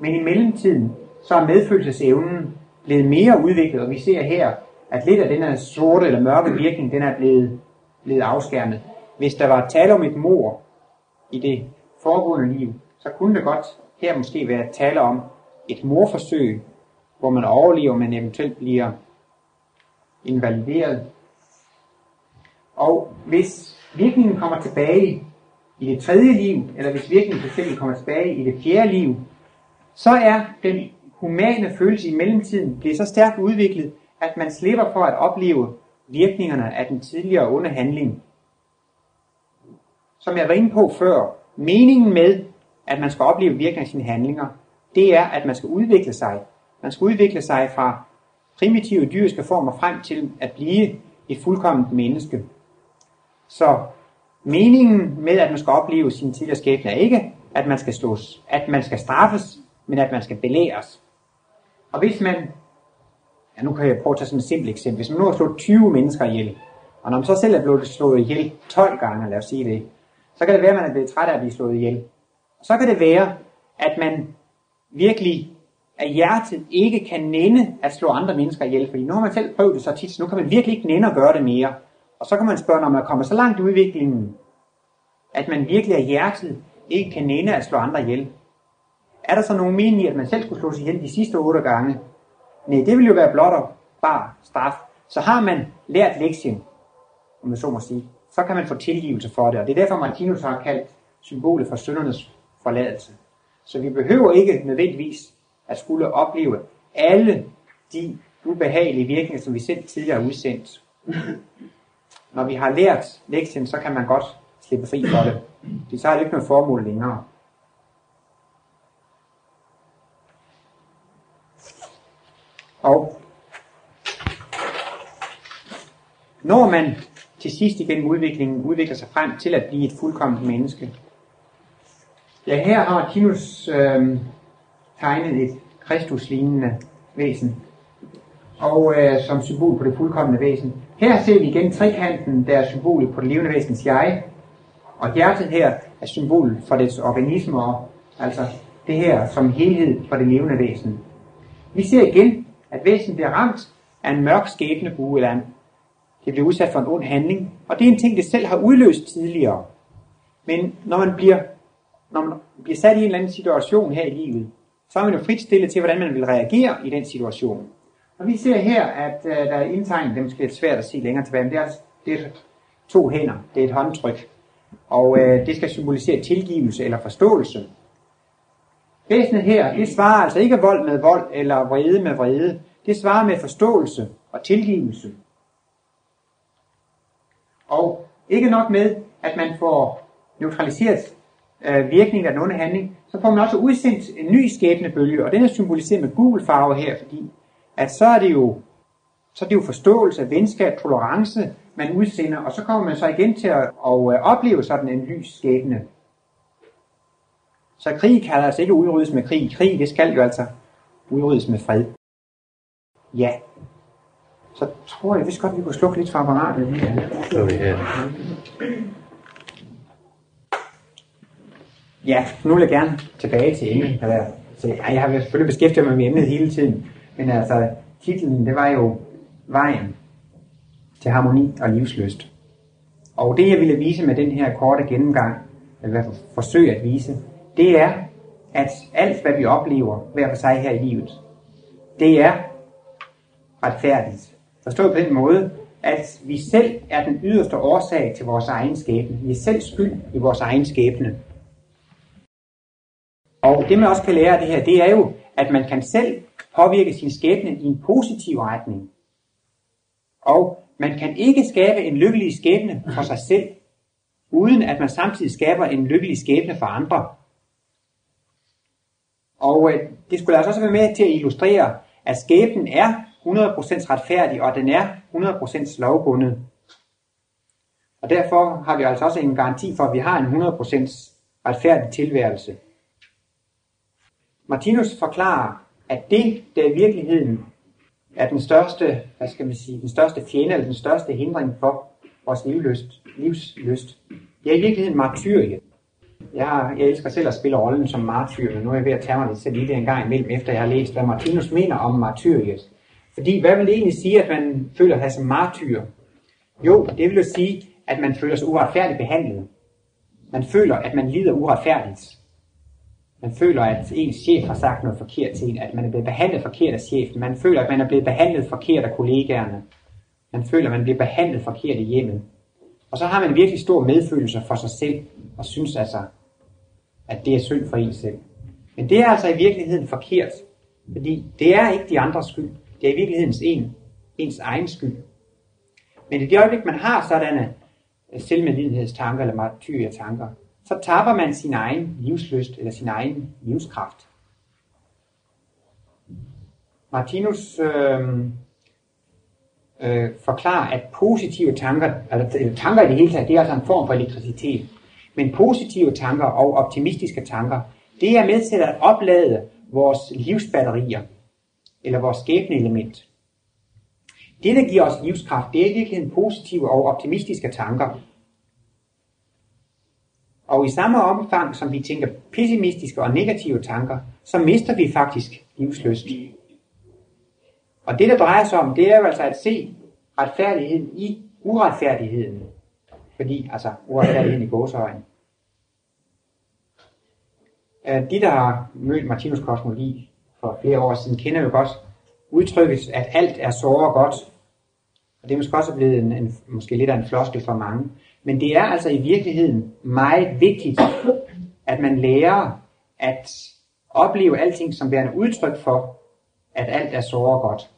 Men i mellemtiden, så er medfølelsesevnen blevet mere udviklet, og vi ser her, at lidt af den her sorte eller mørke virkning, den er blevet, blevet afskærmet. Hvis der var tale om et mor i det foregående liv, så kunne det godt her måske være tale om et morforsøg, hvor man overlever, men eventuelt bliver invalideret. Og hvis virkningen kommer tilbage i det tredje liv, eller hvis virkningen for kommer tilbage i det fjerde liv, så er den humane følelse i mellemtiden bliver så stærkt udviklet, at man slipper for at opleve virkningerne af den tidligere onde handling. Som jeg var inde på før, meningen med, at man skal opleve virkningen af sine handlinger, det er, at man skal udvikle sig. Man skal udvikle sig fra primitive dyriske former frem til at blive et fuldkomment menneske. Så meningen med, at man skal opleve sin tidligere skæbne, er ikke, at man skal slås, at man skal straffes, men at man skal belæres. Og hvis man, ja nu kan jeg prøve at tage sådan et simpelt eksempel, hvis man nu har slået 20 mennesker ihjel, og når man så selv er blevet slået ihjel 12 gange, lad os sige det, så kan det være, at man er blevet træt af at blive slået ihjel. Og så kan det være, at man virkelig af hjertet ikke kan nænde at slå andre mennesker ihjel, fordi nu har man selv prøvet det så tit, så nu kan man virkelig ikke nænde at gøre det mere. Og så kan man spørge, når man kommer så langt i udviklingen, at man virkelig af hjertet ikke kan nænde at slå andre ihjel. Er der så nogen mening i, at man selv skulle slå sig ihjel de sidste otte gange? Nej, det vil jo være blot og bare straf. Så har man lært lektien, om man så må sige, så kan man få tilgivelse for det. Og det er derfor, Martinus har kaldt symbolet for syndernes forladelse. Så vi behøver ikke nødvendigvis at skulle opleve alle de ubehagelige virkninger, som vi selv tidligere har udsendt. Når vi har lært lektien, så kan man godt slippe fri for det. Det så er det ikke noget formål længere. Og når man til sidst igennem udviklingen udvikler sig frem til at blive et fuldkomment menneske. Ja, her har Tinus øh, tegnet et kristuslignende væsen, og øh, som symbol på det fuldkommende væsen. Her ser vi igen trekanten, der er symbolet på det levende væsens jeg, og hjertet her er symbol for dets organismer, altså det her som helhed for det levende væsen. Vi ser igen, at væsenet bliver ramt af en mørk skæbnebue, eller en, det bliver udsat for en ond handling, og det er en ting, det selv har udløst tidligere. Men når man bliver, når man bliver sat i en eller anden situation her i livet, så er man jo frit stillet til, hvordan man vil reagere i den situation. Og vi ser her, at uh, der er indtegnet, det er måske lidt svært at se længere tilbage, men det er, altså, det er to hænder, det er et håndtryk. Og uh, det skal symbolisere tilgivelse eller forståelse. Væsenet her, det svarer altså ikke vold med vold eller vrede med vrede. Det svarer med forståelse og tilgivelse. Og ikke nok med, at man får neutraliseret øh, virkningen af den onde handling, så får man også udsendt en ny skæbnebølge, og den er symboliseret med gul farve her, fordi at så er det jo så er det jo forståelse, venskab, tolerance, man udsender, og så kommer man så igen til at, at øh, opleve sådan en lys skæbne. Så krig kan altså ikke udryddes med krig. Krig, det skal jo altså udryddes med fred. Ja. Så tror jeg vist godt, vi kunne slukke lidt for apparatet vi her. Ja, nu vil jeg gerne tilbage til emnet. Eller, så, ja, jeg har selvfølgelig beskæftiget mig med emnet hele tiden, men altså, titlen, det var jo Vejen til harmoni og livsløst. Og det, jeg ville vise med den her korte gennemgang, eller forsøge at vise, det er, at alt, hvad vi oplever hver for sig her i livet, det er retfærdigt. Forstået på den måde, at vi selv er den yderste årsag til vores egen skæbne. Vi er selv skyld i vores egen skæbne. Og det man også kan lære af det her, det er jo, at man kan selv påvirke sin skæbne i en positiv retning. Og man kan ikke skabe en lykkelig skæbne for sig selv, uden at man samtidig skaber en lykkelig skæbne for andre. Og øh, det skulle altså også være med til at illustrere, at skæbnen er 100% retfærdig, og den er 100% lovbundet. Og derfor har vi altså også en garanti for, at vi har en 100% retfærdig tilværelse. Martinus forklarer, at det, der i virkeligheden er den største, hvad skal man sige, den største fjende, eller den største hindring for vores livlyst, livslyst, det er i virkeligheden martyriet. Jeg, jeg elsker selv at spille rollen som martyr, men nu er jeg ved at tage mig lidt lige en gang imellem, efter jeg har læst, hvad Martinus mener om martyriet. Fordi hvad vil det egentlig sige, at man føler sig som martyr? Jo, det vil jo sige, at man føler sig uretfærdigt behandlet. Man føler, at man lider uretfærdigt. Man føler, at ens chef har sagt noget forkert til en, at man er blevet behandlet forkert af chefen. Man føler, at man er blevet behandlet forkert af kollegaerne. Man føler, at man bliver behandlet forkert i hjemmet. Og så har man virkelig stor medfølelse for sig selv, og synes altså, at det er synd for en selv. Men det er altså i virkeligheden forkert, fordi det er ikke de andres skyld. Det er i virkeligheden en, ens egen skyld. Men i det øjeblik, man har sådanne øh, selvmedlidenhedstanker eller martyrietanker, så tapper man sin egen livsløst eller sin egen livskraft. Martinus øh, øh, forklarer, at positive tanker, eller, eller tanker i det hele taget, det er altså en form for elektricitet. Men positive tanker og optimistiske tanker, det er med til at oplade vores livsbatterier, eller vores skæbneelement. Det, der giver os livskraft, det er virkelig positive og optimistiske tanker. Og i samme omfang, som vi tænker pessimistiske og negative tanker, så mister vi faktisk livsløst. Og det, der drejer sig om, det er jo altså at se retfærdigheden i uretfærdigheden. Fordi, altså, uretfærdigheden i gåsøjne. Øh, de, der har mødt Martinus kosmologi for flere år siden, kender jo godt udtrykket, at alt er såre godt. Og det er måske også blevet en, en, måske lidt af en floskel for mange. Men det er altså i virkeligheden meget vigtigt, at man lærer at opleve alting som værende udtryk for, at alt er såre godt.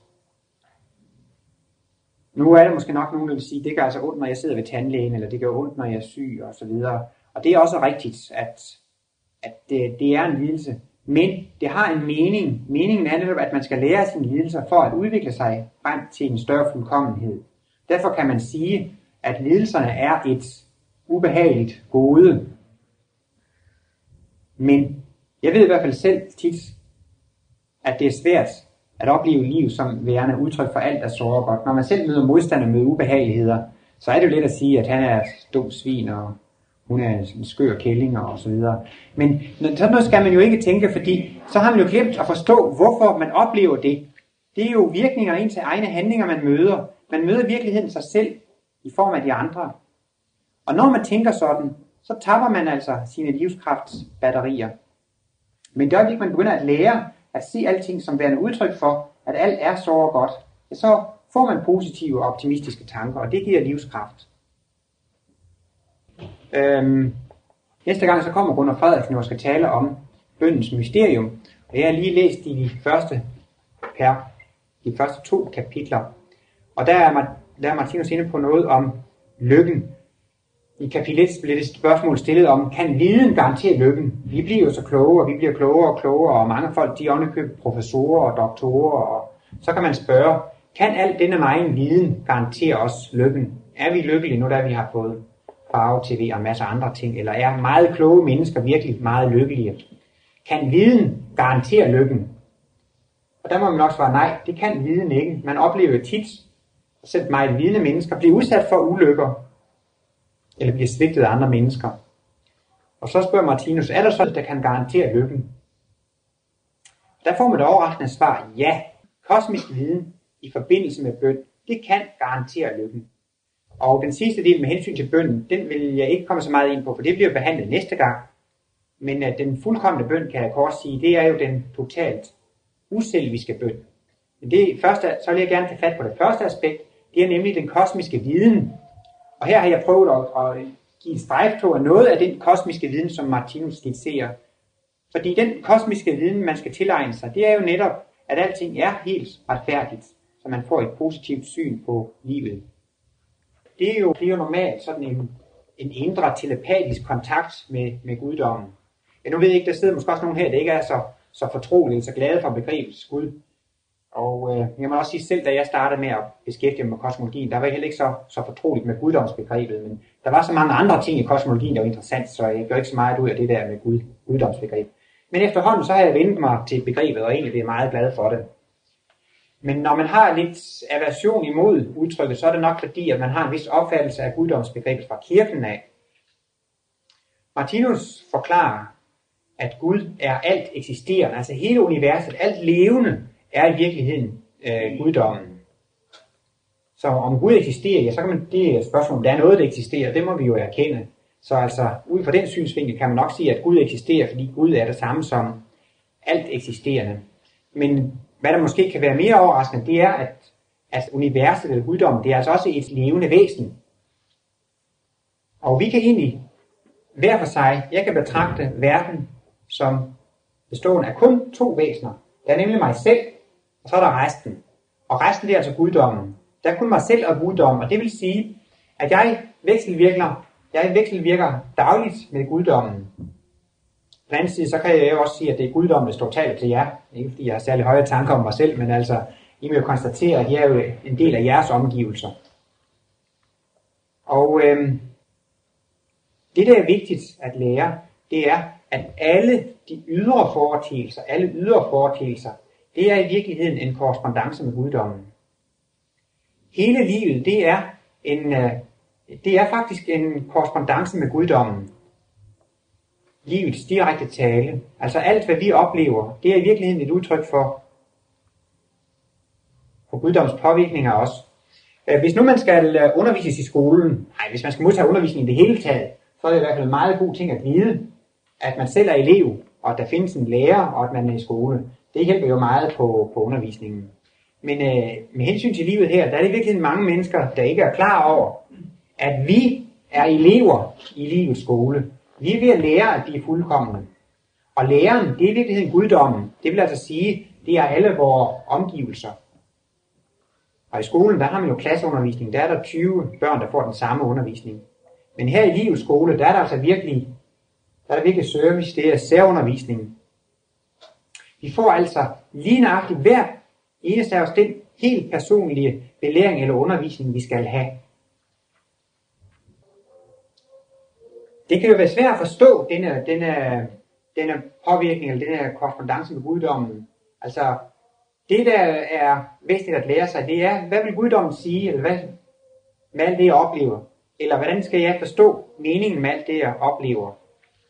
Nu er der måske nok nogen, der vil sige, det gør altså ondt, når jeg sidder ved tandlægen, eller det gør ondt, når jeg er syg, og så videre. Og det er også rigtigt, at, at det, det er en lidelse. Men det har en mening. Meningen er netop, at man skal lære sine lidelser for at udvikle sig frem til en større fuldkommenhed. Derfor kan man sige, at lidelserne er et ubehageligt gode. Men jeg ved i hvert fald selv tit, at det er svært at opleve liv som værende udtryk for alt, der sårer godt. Når man selv møder modstander med ubehageligheder, så er det jo let at sige, at han er dum svin, og hun er en skør kælling og så videre. Men sådan noget skal man jo ikke tænke, fordi så har man jo glemt at forstå, hvorfor man oplever det. Det er jo virkninger ind til egne handlinger, man møder. Man møder virkeligheden sig selv i form af de andre. Og når man tænker sådan, så tapper man altså sine livskraftsbatterier. Men det øjeblik, man begynder at lære at se alting som værende udtryk for, at alt er så og godt, så får man positive og optimistiske tanker, og det giver livskraft. Øhm, næste gang så kommer Gunnar Frederiksen og skal tale om bøndens mysterium. Og jeg har lige læst i de første per, de første to kapitler. Og der er, der er Martinus inde på noget om lykken. I kapitel 1 bliver det spørgsmål stillet om, kan viden garantere lykken? Vi bliver jo så kloge, og vi bliver klogere og klogere, og mange folk, de er professorer og doktorer, og så kan man spørge, kan alt denne megen viden garantere os lykken? Er vi lykkelige nu, da vi har fået farve-tv og masser af andre ting, eller er meget kloge mennesker virkelig meget lykkelige? Kan viden garantere lykken? Og der må man nok svare nej, det kan viden ikke. Man oplever tit, at selv meget vidende mennesker bliver udsat for ulykker, eller bliver svigtet af andre mennesker. Og så spørger Martinus, er der så, der kan garantere lykken? Der får man det overraskende svar, ja, kosmisk viden i forbindelse med bøn, det kan garantere lykken. Og den sidste del med hensyn til bønnen, den vil jeg ikke komme så meget ind på, for det bliver behandlet næste gang. Men at den fuldkommende bøn, kan jeg kort sige, det er jo den totalt uselviske bøn. Men det første, så vil jeg gerne tage fat på det første aspekt, det er nemlig den kosmiske viden. Og her har jeg prøvet at, at give en strejftog af noget af den kosmiske viden, som Martinus skitserer. Fordi den kosmiske viden, man skal tilegne sig, det er jo netop, at alting er helt retfærdigt, så man får et positivt syn på livet. Det er jo, det er jo normalt sådan en, en indre telepatisk kontakt med, med guddommen. Ja, nu ved jeg ikke, der sidder måske også nogen her, der ikke er så, så fortrolige, så glade for begrebet Gud. Og øh, jeg må også sige selv, da jeg startede med at beskæftige mig med kosmologien, der var jeg heller ikke så, så fortroligt med guddomsbegrebet, men der var så mange andre ting i kosmologien, der var interessant, så jeg gør ikke så meget ud af det der med Gud, guddomsbegreb. Men efterhånden så har jeg vendt mig til begrebet, og egentlig er meget glad for det. Men når man har lidt aversion imod udtrykket, så er det nok fordi, at man har en vis opfattelse af guddomsbegrebet fra kirken af. Martinus forklarer, at Gud er alt eksisterende, altså hele universet, alt levende, er i virkeligheden øh, guddommen. Så om Gud eksisterer, ja, så kan man, det er et spørgsmål, om der er noget, der eksisterer, det må vi jo erkende. Så altså, ud fra den synsvinkel kan man nok sige, at Gud eksisterer, fordi Gud er det samme som alt eksisterende. Men hvad der måske kan være mere overraskende, det er, at, at universet eller guddommen, det er altså også et levende væsen. Og vi kan egentlig hver for sig, jeg kan betragte verden som bestående af kun to væsener. Der er nemlig mig selv, og så er der resten. Og resten det er altså guddommen. Der er kun mig selv og guddommen, og det vil sige, at jeg vekselvirker, jeg vekselvirker dagligt med guddommen. På den anden side, så kan jeg også sige, at det er guddommen, der står talt til jer. Ikke fordi jeg har særlig høje tanker om mig selv, men altså, I må jo konstatere, at jeg er jo en del af jeres omgivelser. Og øhm, det, der er vigtigt at lære, det er, at alle de ydre foreteelser, alle ydre foreteelser, det er i virkeligheden en korrespondence med guddommen. Hele livet, det er, en, øh, det er faktisk en korrespondence med guddommen. Livets direkte tale. Altså alt, hvad vi oplever, det er i virkeligheden et udtryk for, for guddoms påvirkninger også. os. Øh, hvis nu man skal øh, undervises i skolen, nej, hvis man skal modtage undervisning i det hele taget, så er det i hvert fald en meget god ting at vide, at man selv er elev, og at der findes en lærer, og at man er i skole. Det hjælper jo meget på, på undervisningen. Men øh, med hensyn til livet her, der er det virkelig mange mennesker, der ikke er klar over, at vi er elever i livets skole. Vi er ved at lære at fuldkommende. Og læren, det er i virkeligheden guddommen. Det vil altså sige, det er alle vores omgivelser. Og i skolen, der har man jo klasseundervisning. Der er der 20 børn, der får den samme undervisning. Men her i livets skole, der er der altså virkelig, der er der virkelig service, det er særundervisning. Vi får altså lige nøjagtigt hver eneste af os den helt personlige belæring eller undervisning, vi skal have. Det kan jo være svært at forstå denne, denne, denne påvirkning eller denne korrespondence med guddommen. Altså, det der er vigtigt at lære sig, det er, hvad vil guddommen sige, eller hvad med alt det, jeg oplever? Eller hvordan skal jeg forstå meningen med alt det, jeg oplever?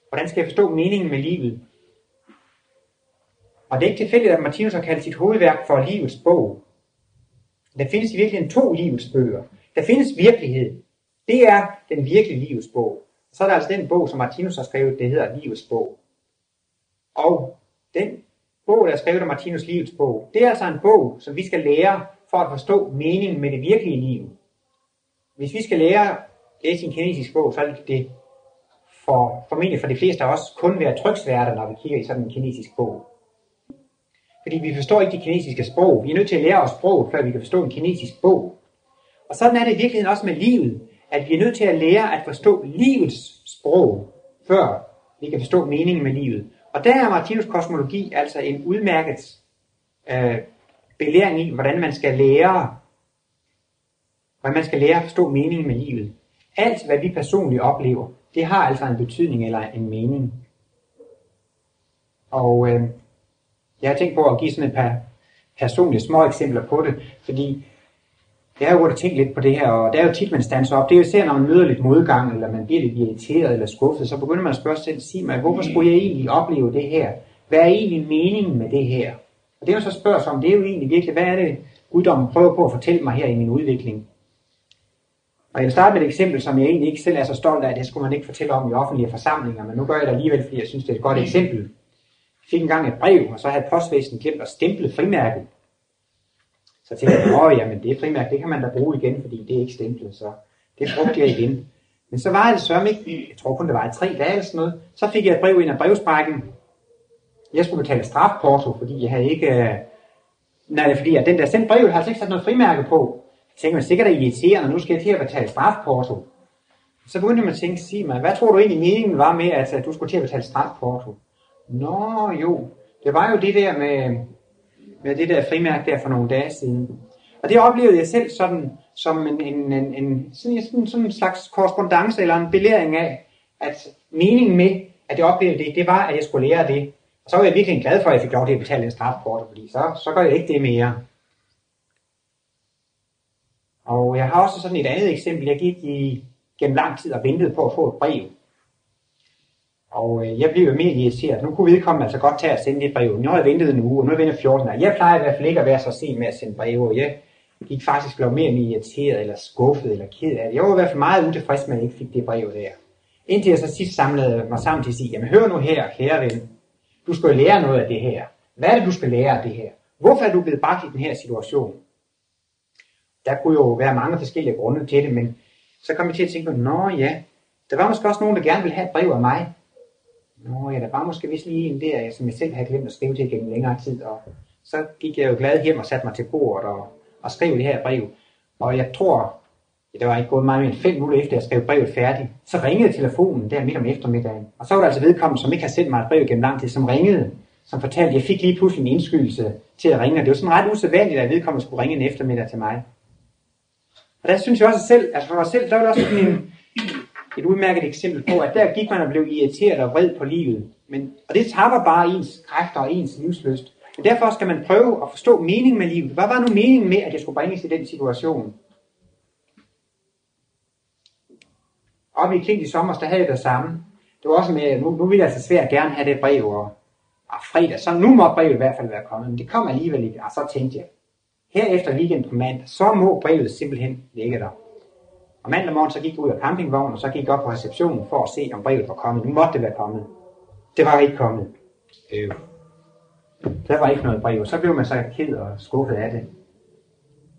Hvordan skal jeg forstå meningen med livet? Og det er ikke tilfældigt, at Martinus har kaldt sit hovedværk for livets bog. Der findes i virkeligheden to livets bøger. Der findes virkelighed. Det er den virkelige livets bog. Så er der altså den bog, som Martinus har skrevet, det hedder livets bog. Og den bog, der er skrevet af Martinus livets bog, det er altså en bog, som vi skal lære for at forstå meningen med det virkelige liv. Hvis vi skal lære læse en kinesisk bog, så er det for, formentlig for de fleste af os kun være tryksværter, når vi kigger i sådan en kinesisk bog. Fordi vi forstår ikke de kinesiske sprog. Vi er nødt til at lære os sproget, før vi kan forstå en kinesisk bog. Og sådan er det i virkeligheden også med livet, at vi er nødt til at lære at forstå livets sprog, før vi kan forstå meningen med livet. Og der er Martinus kosmologi altså en udmærket øh, belæring i, hvordan man skal lære, hvordan man skal lære at forstå meningen med livet. Alt, hvad vi personligt oplever, det har altså en betydning eller en mening. Og øh, jeg har tænkt på at give sådan et par personlige små eksempler på det, fordi jeg har jo tænkt lidt på det her, og der er jo tit, man standser op. Det er jo især, når man møder lidt modgang, eller man bliver lidt irriteret eller skuffet, så begynder man at spørge sig selv, sig mig, hvorfor skulle jeg egentlig opleve det her? Hvad er egentlig meningen med det her? Og det er jo så spørger sig om, det er jo egentlig virkelig, hvad er det, guddommen prøver på at fortælle mig her i min udvikling? Og jeg vil starte med et eksempel, som jeg egentlig ikke selv er så stolt af, det skulle man ikke fortælle om i offentlige forsamlinger, men nu gør jeg det alligevel, fordi jeg synes, det er et godt eksempel. Jeg fik engang et brev, og så havde postvæsenet glemt at stemple frimærket. Så tænkte jeg, åh jamen det frimærke, det kan man da bruge igen, fordi det er ikke stemplet, så det brugte jeg igen. Men så var det sørme ikke, jeg tror kun det var i tre dage eller sådan noget, så fik jeg et brev ind af brevsprækken. Jeg skulle betale strafporto, fordi jeg havde ikke, øh, nej, fordi at den der sendte brev, har altså ikke sat noget frimærke på. Jeg tænkte, man sikkert er irriterende, nu skal jeg til at betale strafporto. Så begyndte man at tænke, sig mig, hvad tror du egentlig meningen var med, at du skulle til at betale strafporto? Nå jo, det var jo det der med, med det der frimærke der for nogle dage siden. Og det oplevede jeg selv sådan, som en, en, en, en, sådan, sådan, sådan en slags korrespondence eller en belæring af, at meningen med, at jeg oplevede det, det var, at jeg skulle lære det. Og så var jeg virkelig glad for, at jeg fik lov til at betale en strafporto, fordi så, så gør jeg ikke det mere. Og jeg har også sådan et andet eksempel. Jeg gik i, gennem lang tid og ventede på at få et brev. Og øh, jeg blev jo mere irriteret. Nu kunne vedkommende altså godt tage at sende et brev. Nu har jeg ventet en uge, og nu er jeg ventet 14 dage. Jeg plejer i hvert fald ikke at være så sen med at sende breve. Jeg gik faktisk blev mere irriteret, eller skuffet, eller ked af det. Jeg var i hvert fald meget utilfreds med, at jeg ikke fik det brev der. Indtil jeg så sidst samlede mig sammen til at sige, jamen hør nu her, kære ven. Du skal jo lære noget af det her. Hvad er det, du skal lære af det her? Hvorfor er du blevet bragt i den her situation? Der kunne jo være mange forskellige grunde til det, men så kom jeg til at tænke nå ja, der var måske også nogen, der gerne ville have et brev af mig. Nå ja, der var måske vist lige en der, som jeg selv havde glemt at skrive til gennem længere tid. Og så gik jeg jo glad hjem og satte mig til bordet og, og skrev det her brev. Og jeg tror, ja, det var ikke gået meget mere end fem minutter efter, jeg skrev brevet færdigt. Så ringede telefonen der midt om eftermiddagen. Og så var der altså vedkommende, som ikke har sendt mig et brev gennem lang tid, som ringede, som fortalte, at jeg fik lige pludselig en indskyldelse til at ringe. Og det var sådan ret usædvanligt, at vedkommende skulle ringe en eftermiddag til mig. Og der synes jeg også selv, altså for mig selv, der var det også sådan en, et udmærket eksempel på, at der gik man og blev irriteret og vred på livet. Men, og det tapper bare ens kræfter og ens livsløst. Men derfor skal man prøve at forstå meningen med livet. Hvad var nu meningen med, at jeg skulle bringes i den situation? Oppe i Klint i sommer, der havde jeg det samme. Det var også med, nu, nu ville jeg altså svært gerne have det brev, og, og fredag, så nu må brevet i hvert fald være kommet, men det kom alligevel ikke, og så tænkte jeg, her efter weekend på mandag, så må brevet simpelthen ligge der. Og mandag morgen, så gik jeg ud af campingvognen, og så gik jeg op på receptionen for at se, om brevet var kommet. Nu måtte det være kommet. Det var ikke kommet. Øh. Der var ikke noget brev. Så blev man så ked og skuffet af det.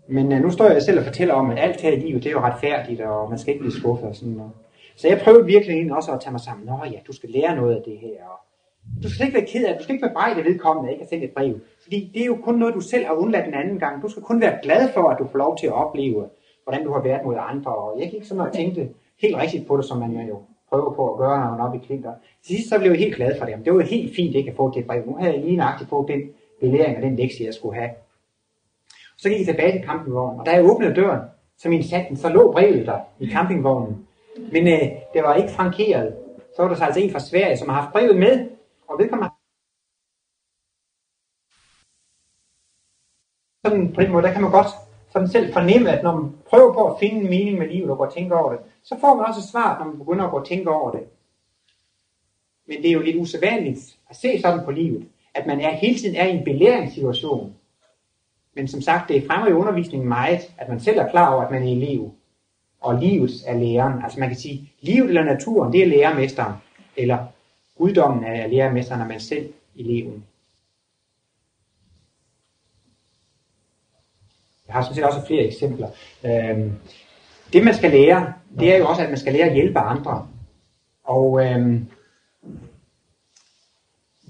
Men uh, nu står jeg selv og fortæller om, at alt her i livet, det er jo retfærdigt, og man skal ikke blive skuffet og sådan noget. Så jeg prøvede virkelig også at tage mig sammen. Nå ja, du skal lære noget af det her. Og du skal ikke være ked af, du skal ikke være bebrejde vedkommende, at ikke har sendt et brev. Fordi det er jo kun noget, du selv har undladt en anden gang. Du skal kun være glad for, at du får lov til at opleve, hvordan du har været mod andre. Og jeg gik sådan og tænkte helt rigtigt på det, som man øh, jo prøver på at gøre, når man er oppe i klinter. Til sidst så blev jeg helt glad for det. Det var jo helt fint ikke at få det brev. Nu havde jeg lige nøjagtigt fået den belæring og den lektie, jeg skulle have. Så gik jeg tilbage til campingvognen, og da jeg åbnede døren, så min satten, så lå brevet der i campingvognen. Men øh, det var ikke frankeret. Så var der så altså en fra Sverige, som har haft brevet med, og vedkommende sådan på den måde, der kan man godt sådan selv fornemme, at når man prøver på at finde en mening med livet og går og tænker over det, så får man også et svar, når man begynder at gå og tænke over det. Men det er jo lidt usædvanligt at se sådan på livet, at man er, hele tiden er i en belæringssituation. Men som sagt, det fremmer i undervisningen meget, at man selv er klar over, at man er elev. Og livet er læreren. Altså man kan sige, livet eller naturen, det er lærermesteren. Eller guddommen er lærermesteren, når man selv eleven. Jeg har sådan set også flere eksempler. Øhm, det man skal lære, det er jo også, at man skal lære at hjælpe andre. Og øhm,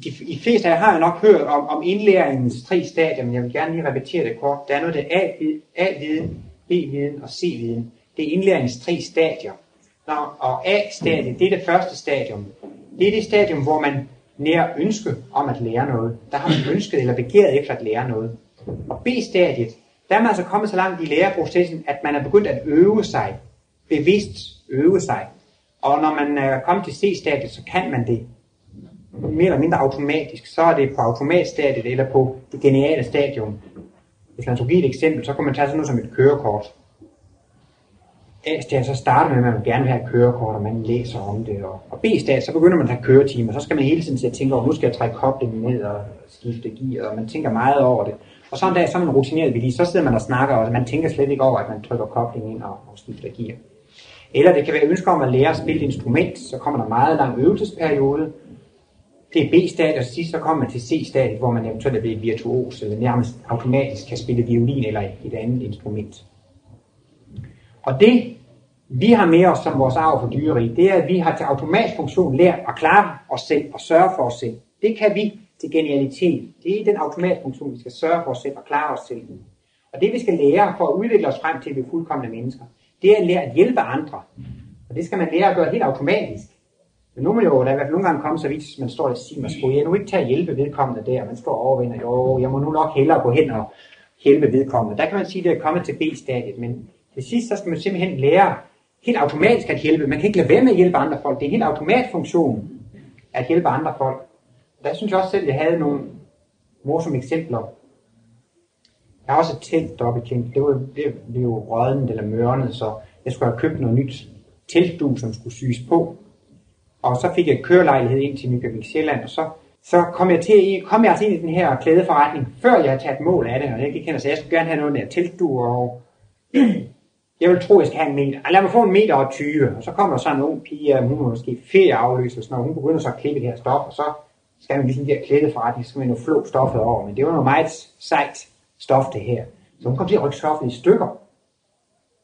de, de fleste af jer har jo nok hørt om, om indlæringens tre stadier, men jeg vil gerne lige repetere det kort. Der er noget, der er A-viden, B-viden og C-viden. Det er indlæringens tre stadier. Nå, og A-stadiet, det er det første stadium. Det er det stadium, hvor man nær ønske om at lære noget. Der har man ønsket eller begæret efter at lære noget. Og B-stadiet, der er man altså kommet så langt i læreprocessen, at man er begyndt at øve sig, bevidst øve sig. Og når man er kommet til C-stadiet, så kan man det mere eller mindre automatisk. Så er det på automatstadiet eller på det geniale stadium. Hvis man skulle give et eksempel, så kunne man tage sådan noget som et kørekort. A-stadiet så starter med, at man gerne vil have et kørekort, og man læser om det. Og, og B-stadiet, så begynder man at have køretimer. Så skal man hele tiden til at tænke over, nu skal jeg trække koblingen ned og skifte gear, og man tænker meget over det. Og så en dag, så er man rutineret ved så sidder man og snakker, og man tænker slet ikke over, at man trykker koblingen ind og, og skifter gear. Eller det kan være ønsker om at lære at spille et instrument, så kommer der meget lang øvelsesperiode. det er B-stadiet, og sidst så kommer man til C-stadiet, hvor man eventuelt er blevet virtuos, eller nærmest automatisk kan spille violin eller et andet instrument. Og det, vi har med os som vores arv for dyreri, det er, at vi har til automatisk funktion lært at klare os selv og sørge for os selv. Det kan vi til genialitet. Det er den automatiske funktion, vi skal sørge for os selv og klare os selv. Og det vi skal lære for at udvikle os frem til at blive fuldkommende mennesker, det er at lære at hjælpe andre. Og det skal man lære at gøre helt automatisk. Men nu må jo, der i hvert fald nogle gange komme så vidt, man står og siger, man skulle jeg nu ikke tage at hjælpe vedkommende der, man står og overvinder, jo, jeg må nu nok hellere gå hen og hjælpe vedkommende. Der kan man sige, at det er kommet til B-stadiet, men til sidst så skal man simpelthen lære helt automatisk at hjælpe. Man kan ikke lade være med at hjælpe andre folk. Det er en helt automatfunktion at hjælpe andre folk. Der synes jeg også selv, at jeg havde nogle morsomme eksempler. Jeg har også et telt deroppe i Kent. Det var, det det jo rådent eller mørnet, så jeg skulle have købt noget nyt teltdu, som skulle syes på. Og så fik jeg kørelejlighed ind til Nykøbing Sjælland, og så, så kom jeg til kom jeg altså ind i den her klædeforretning, før jeg havde taget mål af det, og jeg gik hen og sagde, jeg skulle gerne have noget der teltdu, og jeg vil tro, jeg skal have en meter. Lad mig få en meter og 20. Og så kommer der så en ung pige, hun må måske ferieafløse og sådan noget. Hun begynder så at klippe det her stof, og så skal man ligesom der klædeforretning, så skal man jo flå stoffet over. Men det var noget meget sejt stof det her. Så hun kom til at rykke stoffet i stykker.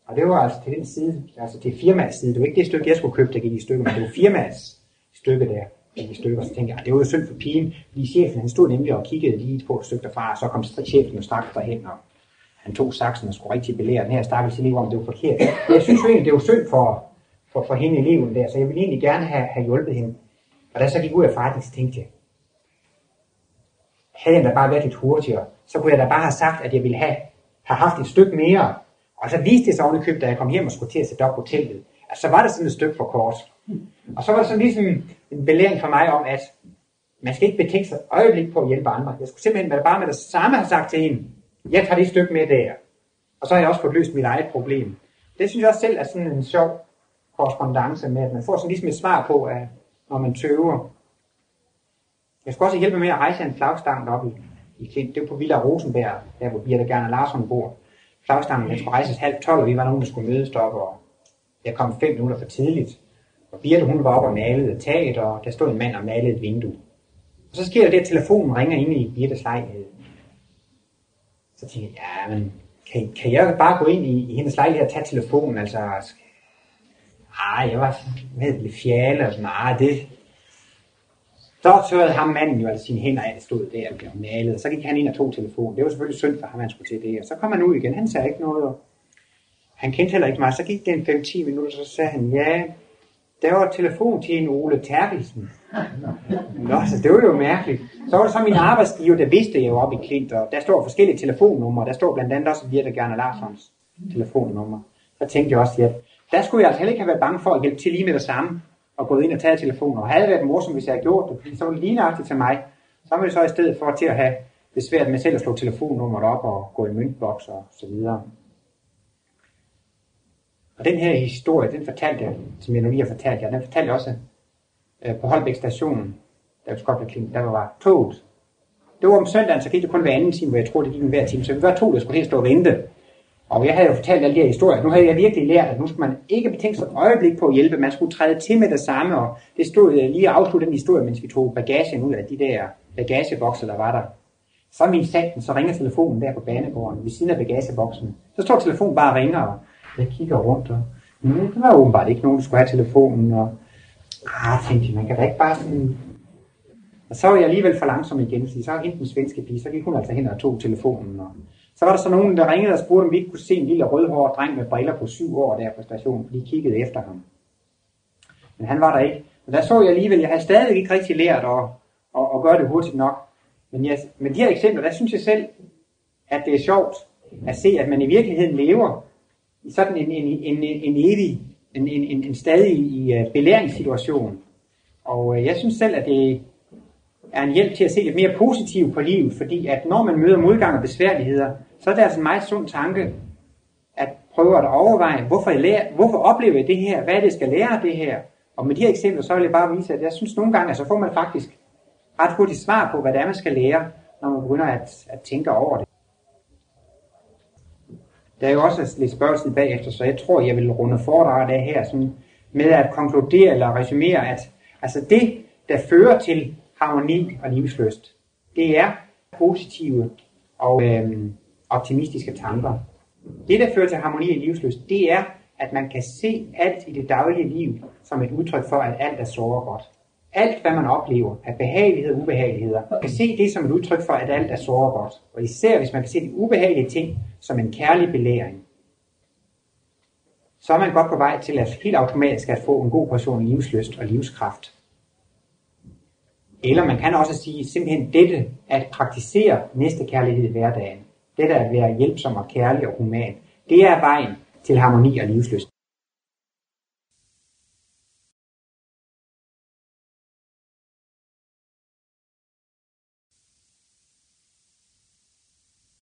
Og det var altså til den side, altså til firmaets side. Det var ikke det stykke, jeg skulle købe, der gik i stykker, men det var firmaets stykke der, gik i stykker. Så tænkte jeg, det var jo synd for pigen, fordi chefen, han stod nemlig og kiggede lige på et stykke derfra, og så kom chefen og straks derhen, og han tog saksen og skulle rigtig belære den her stakkels elev om, det var forkert. Jeg synes jo egentlig, det var synd for, for, for hende eleven der, så jeg ville egentlig gerne have, have hjulpet hende. Og da jeg så gik ud af forretningen, så tænkte jeg, havde jeg da bare været lidt hurtigere, så kunne jeg da bare have sagt, at jeg ville have, have haft et stykke mere. Og så viste det sig ovenikøbet, da jeg kom hjem og skulle til at sætte op på teltet. Altså, så var det sådan et stykke for kort. Og så var det sådan ligesom en belæring for mig om, at man skal ikke betænke sig øjeblik på at hjælpe andre. Jeg skulle simpelthen bare med det samme have sagt til en, jeg tager det stykke med der. Og så har jeg også fået løst mit eget problem. Det synes jeg også selv er sådan en sjov korrespondence med, at man får sådan ligesom et svar på, at når man tøver. Jeg skal også hjælpe med at rejse en flagstang op i, i Klint. Det var på Villa Rosenberg, der hvor Birte Gerne Larsson bor. Flagstangen, den skulle rejses halv 12, og vi var nogen, der skulle mødes deroppe, og jeg kom fem minutter for tidligt. Og Birte, hun var oppe og malede taget, og der stod en mand og malede et vindue. Og så sker der det, at telefonen ringer ind i Birtes lejlighed. Så tænkte jeg, ja, men kan, kan jeg bare gå ind i, i hendes lejlighed og tage telefonen? Altså, ah, jeg var med lidt fjale og sådan, ej, det... Så tørrede ham manden jo altså sine hænder af, stod der og blev malet, og så gik han ind og tog telefonen. Det var selvfølgelig synd for ham, han skulle til det, og så kom han ud igen, han sagde ikke noget, han kendte heller ikke mig, så gik det en 5-10 minutter, så sagde han, ja, der var telefon til en Ole Terkelsen. Nå, så det var jo mærkeligt. Så var det så min arbejdsgiver, der vidste jeg jo op i Klint, og der står forskellige telefonnumre. Der står blandt andet også Birte Gerne Larssons telefonnummer. Så tænkte jeg også, ja, der skulle jeg altså heller ikke have været bange for at hjælpe til lige med det samme, og gået ind og taget telefonen. Og havde det været morsomt, hvis jeg havde gjort det, fordi så var det ligneragtigt til mig. Så var det så i stedet for til at have det svært med selv at slå telefonnummeret op og gå i møntboks og så videre. Og den her historie, den fortalte jeg, som jeg nu lige har fortalt jer, den fortalte jeg også øh, på Holbæk station, der var Skotland der var toget. Det var om søndagen, så gik det kun hver anden time, hvor jeg troede, det gik en hver time. Så vi var to, der skulle helt stå og vente. Og jeg havde jo fortalt alle de her historier. Nu havde jeg virkelig lært, at nu skulle man ikke betænke sig et øjeblik på at hjælpe. Man skulle træde til med det samme, og det stod øh, lige at afslutte den historie, mens vi tog bagagen ud af de der bagagebokser, der var der. Så min satan, så ringer telefonen der på banegården, ved siden af bagageboksen. Så står telefonen bare og ringer, og jeg kigger rundt, og mm, der var åbenbart ikke nogen, der skulle have telefonen, og ah, tænkte jeg, man kan da ikke bare sådan... Og så var jeg alligevel for langsom igen, så så hende den svenske pige, så gik hun altså hen og tog telefonen, og så var der så nogen, der ringede og spurgte, om vi ikke kunne se en lille rødhåret dreng med briller på syv år der på stationen, for de kiggede efter ham. Men han var der ikke. Og der så jeg alligevel, jeg havde stadig ikke rigtig lært at, at, at gøre det hurtigt nok. Men jeg, med de her eksempler, der synes jeg selv, at det er sjovt at se, at man i virkeligheden lever i sådan en, en, en, en evig, en, en, en stadig i øh, belæringssituation. Og øh, jeg synes selv, at det er en hjælp til at se lidt mere positivt på livet, fordi at når man møder modgang og besværligheder, så er det altså en meget sund tanke, at prøve at overveje, hvorfor, jeg lærer, hvorfor oplever jeg det her, hvad er det, jeg skal lære af det her. Og med de her eksempler, så vil jeg bare vise, at jeg synes nogle gange, altså, så får man faktisk ret hurtigt svar på, hvad det er, man skal lære, når man begynder at, at tænke over det. Der er jo også lidt spørgsmål bagefter, så jeg tror, jeg vil runde foredraget af her sådan, med at konkludere eller resumere, at altså det, der fører til harmoni og livsløst. Det er positive og øhm, optimistiske tanker. Det, der fører til harmoni og livsløst, det er, at man kan se alt i det daglige liv som et udtryk for, at alt er såre godt. Alt, hvad man oplever af behagelighed og ubehageligheder, kan se det som et udtryk for, at alt er såre godt. Og især hvis man kan se de ubehagelige ting som en kærlig belæring, så er man godt på vej til at helt automatisk at få en god portion livsløst og livskraft. Eller man kan også sige simpelthen dette at praktisere næste kærlighed i hverdagen. Det der at være hjælpsom og kærlig og human. Det er vejen til harmoni og livsløst.